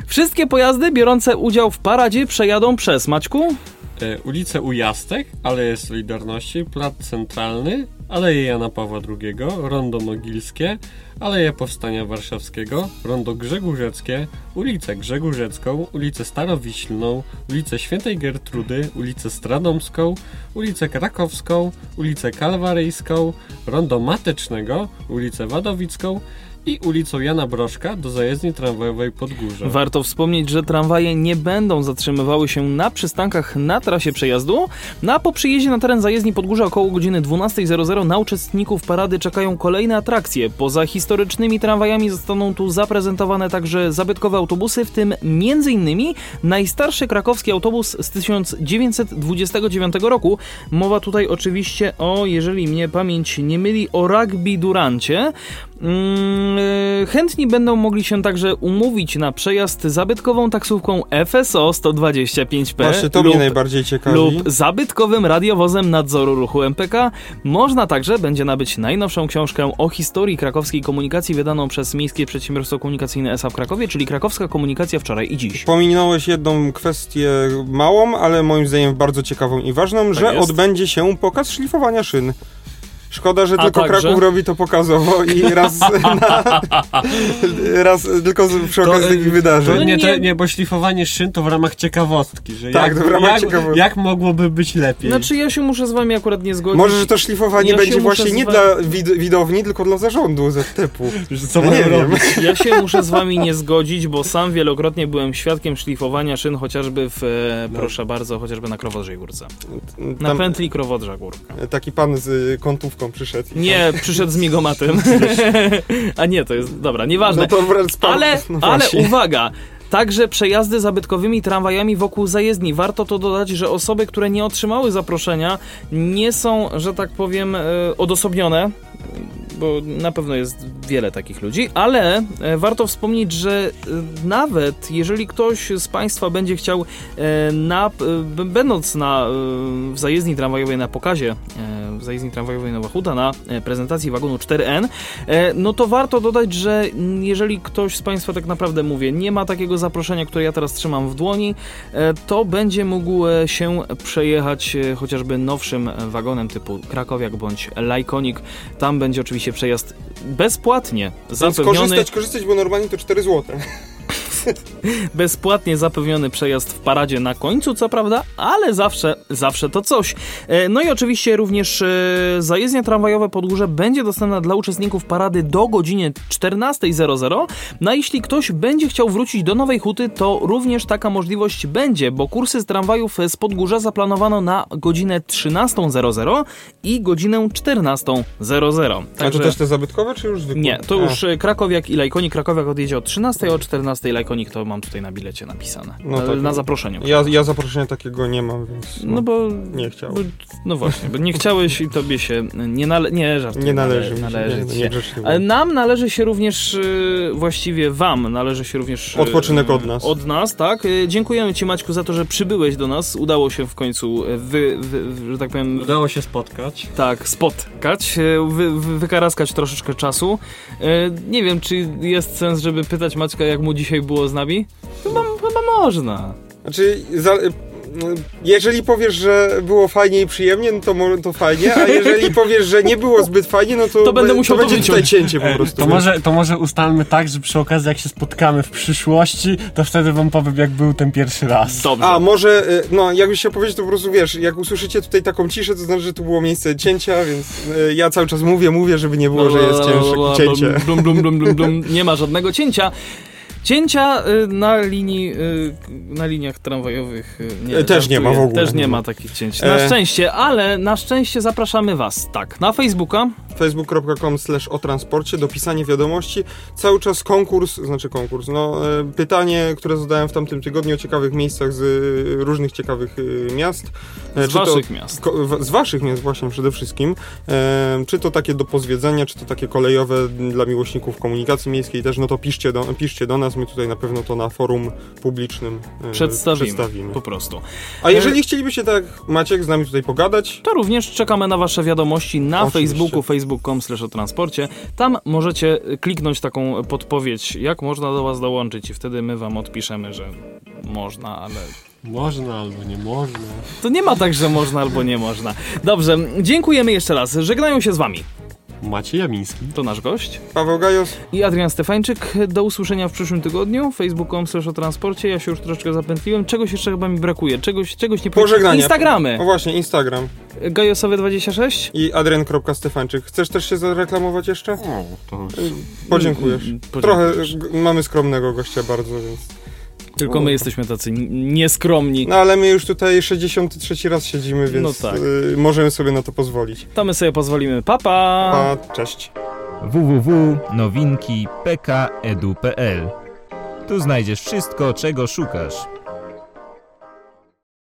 Wszystkie pojazdy biorące udział w paradzie przejadą przez Maćku. E, ulicę Ujastek, Aleje Solidarności, Plac Centralny, Aleje Jana Pawła II, Rondo Nogilskie, Aleje Powstania Warszawskiego, Rondo Grzegórzeckie, ulicę Grzegórzecką, ulicę Starowiślną, ulicę Świętej Gertrudy, ulicę Stradomską, ulicę Krakowską, ulicę Kalwaryjską, Rondo Matecznego, ulicę Wadowicką i ulicą Jana Broszka do zajezdni tramwajowej Podgórze. Warto wspomnieć, że tramwaje nie będą zatrzymywały się na przystankach na trasie przejazdu. No a po przyjeździe na teren zajezdni Podgórza około godziny 12.00 na uczestników parady czekają kolejne atrakcje. Poza historycznymi tramwajami zostaną tu zaprezentowane także zabytkowe autobusy, w tym m.in. najstarszy krakowski autobus z 1929 roku. Mowa tutaj oczywiście o, jeżeli mnie pamięć nie myli, o rugby Durancie. Mm, e, chętni będą mogli się także umówić na przejazd zabytkową taksówką FSO 125P Właśnie to lub, mnie najbardziej ciekawi. lub zabytkowym radiowozem nadzoru ruchu MPK. Można także będzie nabyć najnowszą książkę o historii krakowskiej komunikacji wydaną przez Miejskie Przedsiębiorstwo Komunikacyjne SA w Krakowie, czyli Krakowska Komunikacja wczoraj i dziś. Pominąłeś jedną kwestię małą, ale moim zdaniem bardzo ciekawą i ważną, że Tak jest. odbędzie się pokaz szlifowania szyn. Szkoda, że A tylko także? Kraków robi to pokazowo i raz na, raz tylko przy okazji To, takich y, wydarzeń. To nie, to, nie- bo szlifowanie szyn to w ramach ciekawostki, że Tak, jak, to w ramach jak, ciekawostki. jak mogłoby być lepiej. Znaczy ja się muszę z wami akurat nie zgodzić. Może, że to szlifowanie Ja będzie właśnie nie zwa- dla wid widowni, tylko dla zarządu ZTP-u. Że co No mają nie wiem. robić? Ja się muszę z wami nie zgodzić, bo sam wielokrotnie byłem świadkiem szlifowania szyn, chociażby w, e, No. proszę bardzo, chociażby na Krowodrzej Górce. Na Tam pętli Krowodrza Górka. taki pan z y, przyszedł. Nie, przyszedł z migomatem. A nie, to jest, dobra, tam- nieważne. No to wręcz. Ale, no ale uwaga! Także przejazdy zabytkowymi tramwajami wokół zajezdni. Warto to dodać, że osoby, które nie otrzymały zaproszenia, nie są, że tak powiem, e, odosobnione, bo na pewno jest wiele takich ludzi, ale e, warto wspomnieć, że e, nawet jeżeli ktoś z Państwa będzie chciał, na, będąc na, w zajezdni tramwajowej na pokazie, w zajezdni tramwajowej Nowa Huta na e, prezentacji wagonu 4N, E, No to warto dodać, że jeżeli ktoś z Państwa tak naprawdę mówię, nie ma takiego zaproszenia, które ja teraz trzymam w dłoni, e, to będzie mógł się przejechać chociażby nowszym wagonem typu Krakowiak bądź Lajkonik. Tam będzie oczywiście przejazd bezpłatnie zapewniony, korzystać, korzystać, bo normalnie to 4 złote. bezpłatnie zapewniony przejazd w paradzie na końcu, co prawda, ale zawsze, zawsze to coś. E, No i oczywiście również e, zajezdnia tramwajowa Podgórze będzie dostępna dla uczestników parady do godziny 14.00. No a jeśli ktoś będzie chciał wrócić do Nowej Huty, to również taka możliwość będzie, bo kursy z tramwajów z Podgórza zaplanowano na godzinę 13.00 i godzinę 14.00. A to też te zabytkowe, czy już zwykłe? Nie, to już e, Krakowiak i Lajkonik. Krakowiak odjedzie o 13, a o 14 Lajkonik to mam tutaj na bilecie napisane. No tak. na zaproszeniu. Ja, ja zaproszenia takiego nie mam, więc no, No bo... nie chciałem. Bo, no właśnie, bo nie chciałeś i tobie się nie nale... Nie, żartuję. Nie należy mi się, należy nie, no, się. niegrzecznie Ale nam należy się również, y, właściwie wam należy się również... y, Odpoczynek od nas. Od nas, tak. Y, Dziękujemy ci Maćku za to, że przybyłeś do nas. Udało się w końcu, wy, wy, wy, że tak powiem, Udało się spotkać. tak, spotkać, wy, wy, wykaraskać troszeczkę czasu. Nie wiem, czy jest sens, żeby pytać Maćka, jak mu dzisiaj było z nami? Chyba, chyba można. Znaczy, za, jeżeli powiesz, że było fajnie i przyjemnie, no to, to fajnie, a jeżeli powiesz, że nie było zbyt fajnie, no to, To będę musiał to to będzie tutaj cięcie po prostu. To może, to może ustalmy tak, że przy okazji jak się spotkamy w przyszłości, to wtedy wam powiem jak był ten pierwszy raz. Dobrze. A, może, y, no, jakbyś się powiedzieć, to po prostu wiesz, jak usłyszycie tutaj taką ciszę, to znaczy, że tu było miejsce cięcia, więc y, ja cały czas mówię, mówię, żeby nie było, że jest cięższe, cięcie. Blum, blum, blum, blum, blum. Nie ma żadnego cięcia. Cięcia y, na linii, y, na liniach tramwajowych y, nie, E, też nie ma w ogóle. Też nie ma takich cięć. Na E. szczęście, ale na szczęście zapraszamy was, tak, na Facebooka, facebook.com slash o transporcie, dopisanie wiadomości, cały czas konkurs, znaczy konkurs, no e, pytanie, które zadałem w tamtym tygodniu o ciekawych miejscach z e, różnych ciekawych miast. Z waszych miast. Ko- Z waszych miast właśnie przede wszystkim. E, czy to takie do pozwiedzenia, czy to takie kolejowe dla miłośników komunikacji miejskiej też, no to piszcie do, piszcie do nas, my tutaj na pewno to na forum publicznym e, Przedstawimy, przedstawimy. po prostu. A jeżeli chcielibyście tak Maciek z nami tutaj pogadać, To również czekamy na wasze wiadomości na Oczywiście. Facebooku, facebook.com o transporcie. Tam możecie kliknąć taką podpowiedź, jak można do was dołączyć i wtedy my wam odpiszemy, że można, ale Można albo nie można. to nie ma tak, że można albo nie można. Dobrze, dziękujemy jeszcze raz. Żegnają się z wami. Maciej Jamiński. To nasz gość Paweł Gajos, i Adrian Stefańczyk. Do usłyszenia w przyszłym tygodniu. Facebook.com slash o transporcie. Ja się już troszeczkę zapętliłem. Czegoś jeszcze chyba mi brakuje. Czegoś, czegoś nie Pożegnania. Instagramy. o właśnie, Instagram Gajosowie26. i adrian.stefańczyk. Chcesz też się zareklamować jeszcze? O, to Podziękujesz. Mm, Trochę podziękujesz. g- mamy skromnego gościa bardzo, więc... Tylko my jesteśmy tacy nieskromni. No ale my już tutaj 63 raz siedzimy, więc No tak. y, możemy sobie na to pozwolić. To my sobie pozwolimy. Papa! Pa, cześć. www.nowinki.pkedu.pl Tu znajdziesz wszystko, czego szukasz.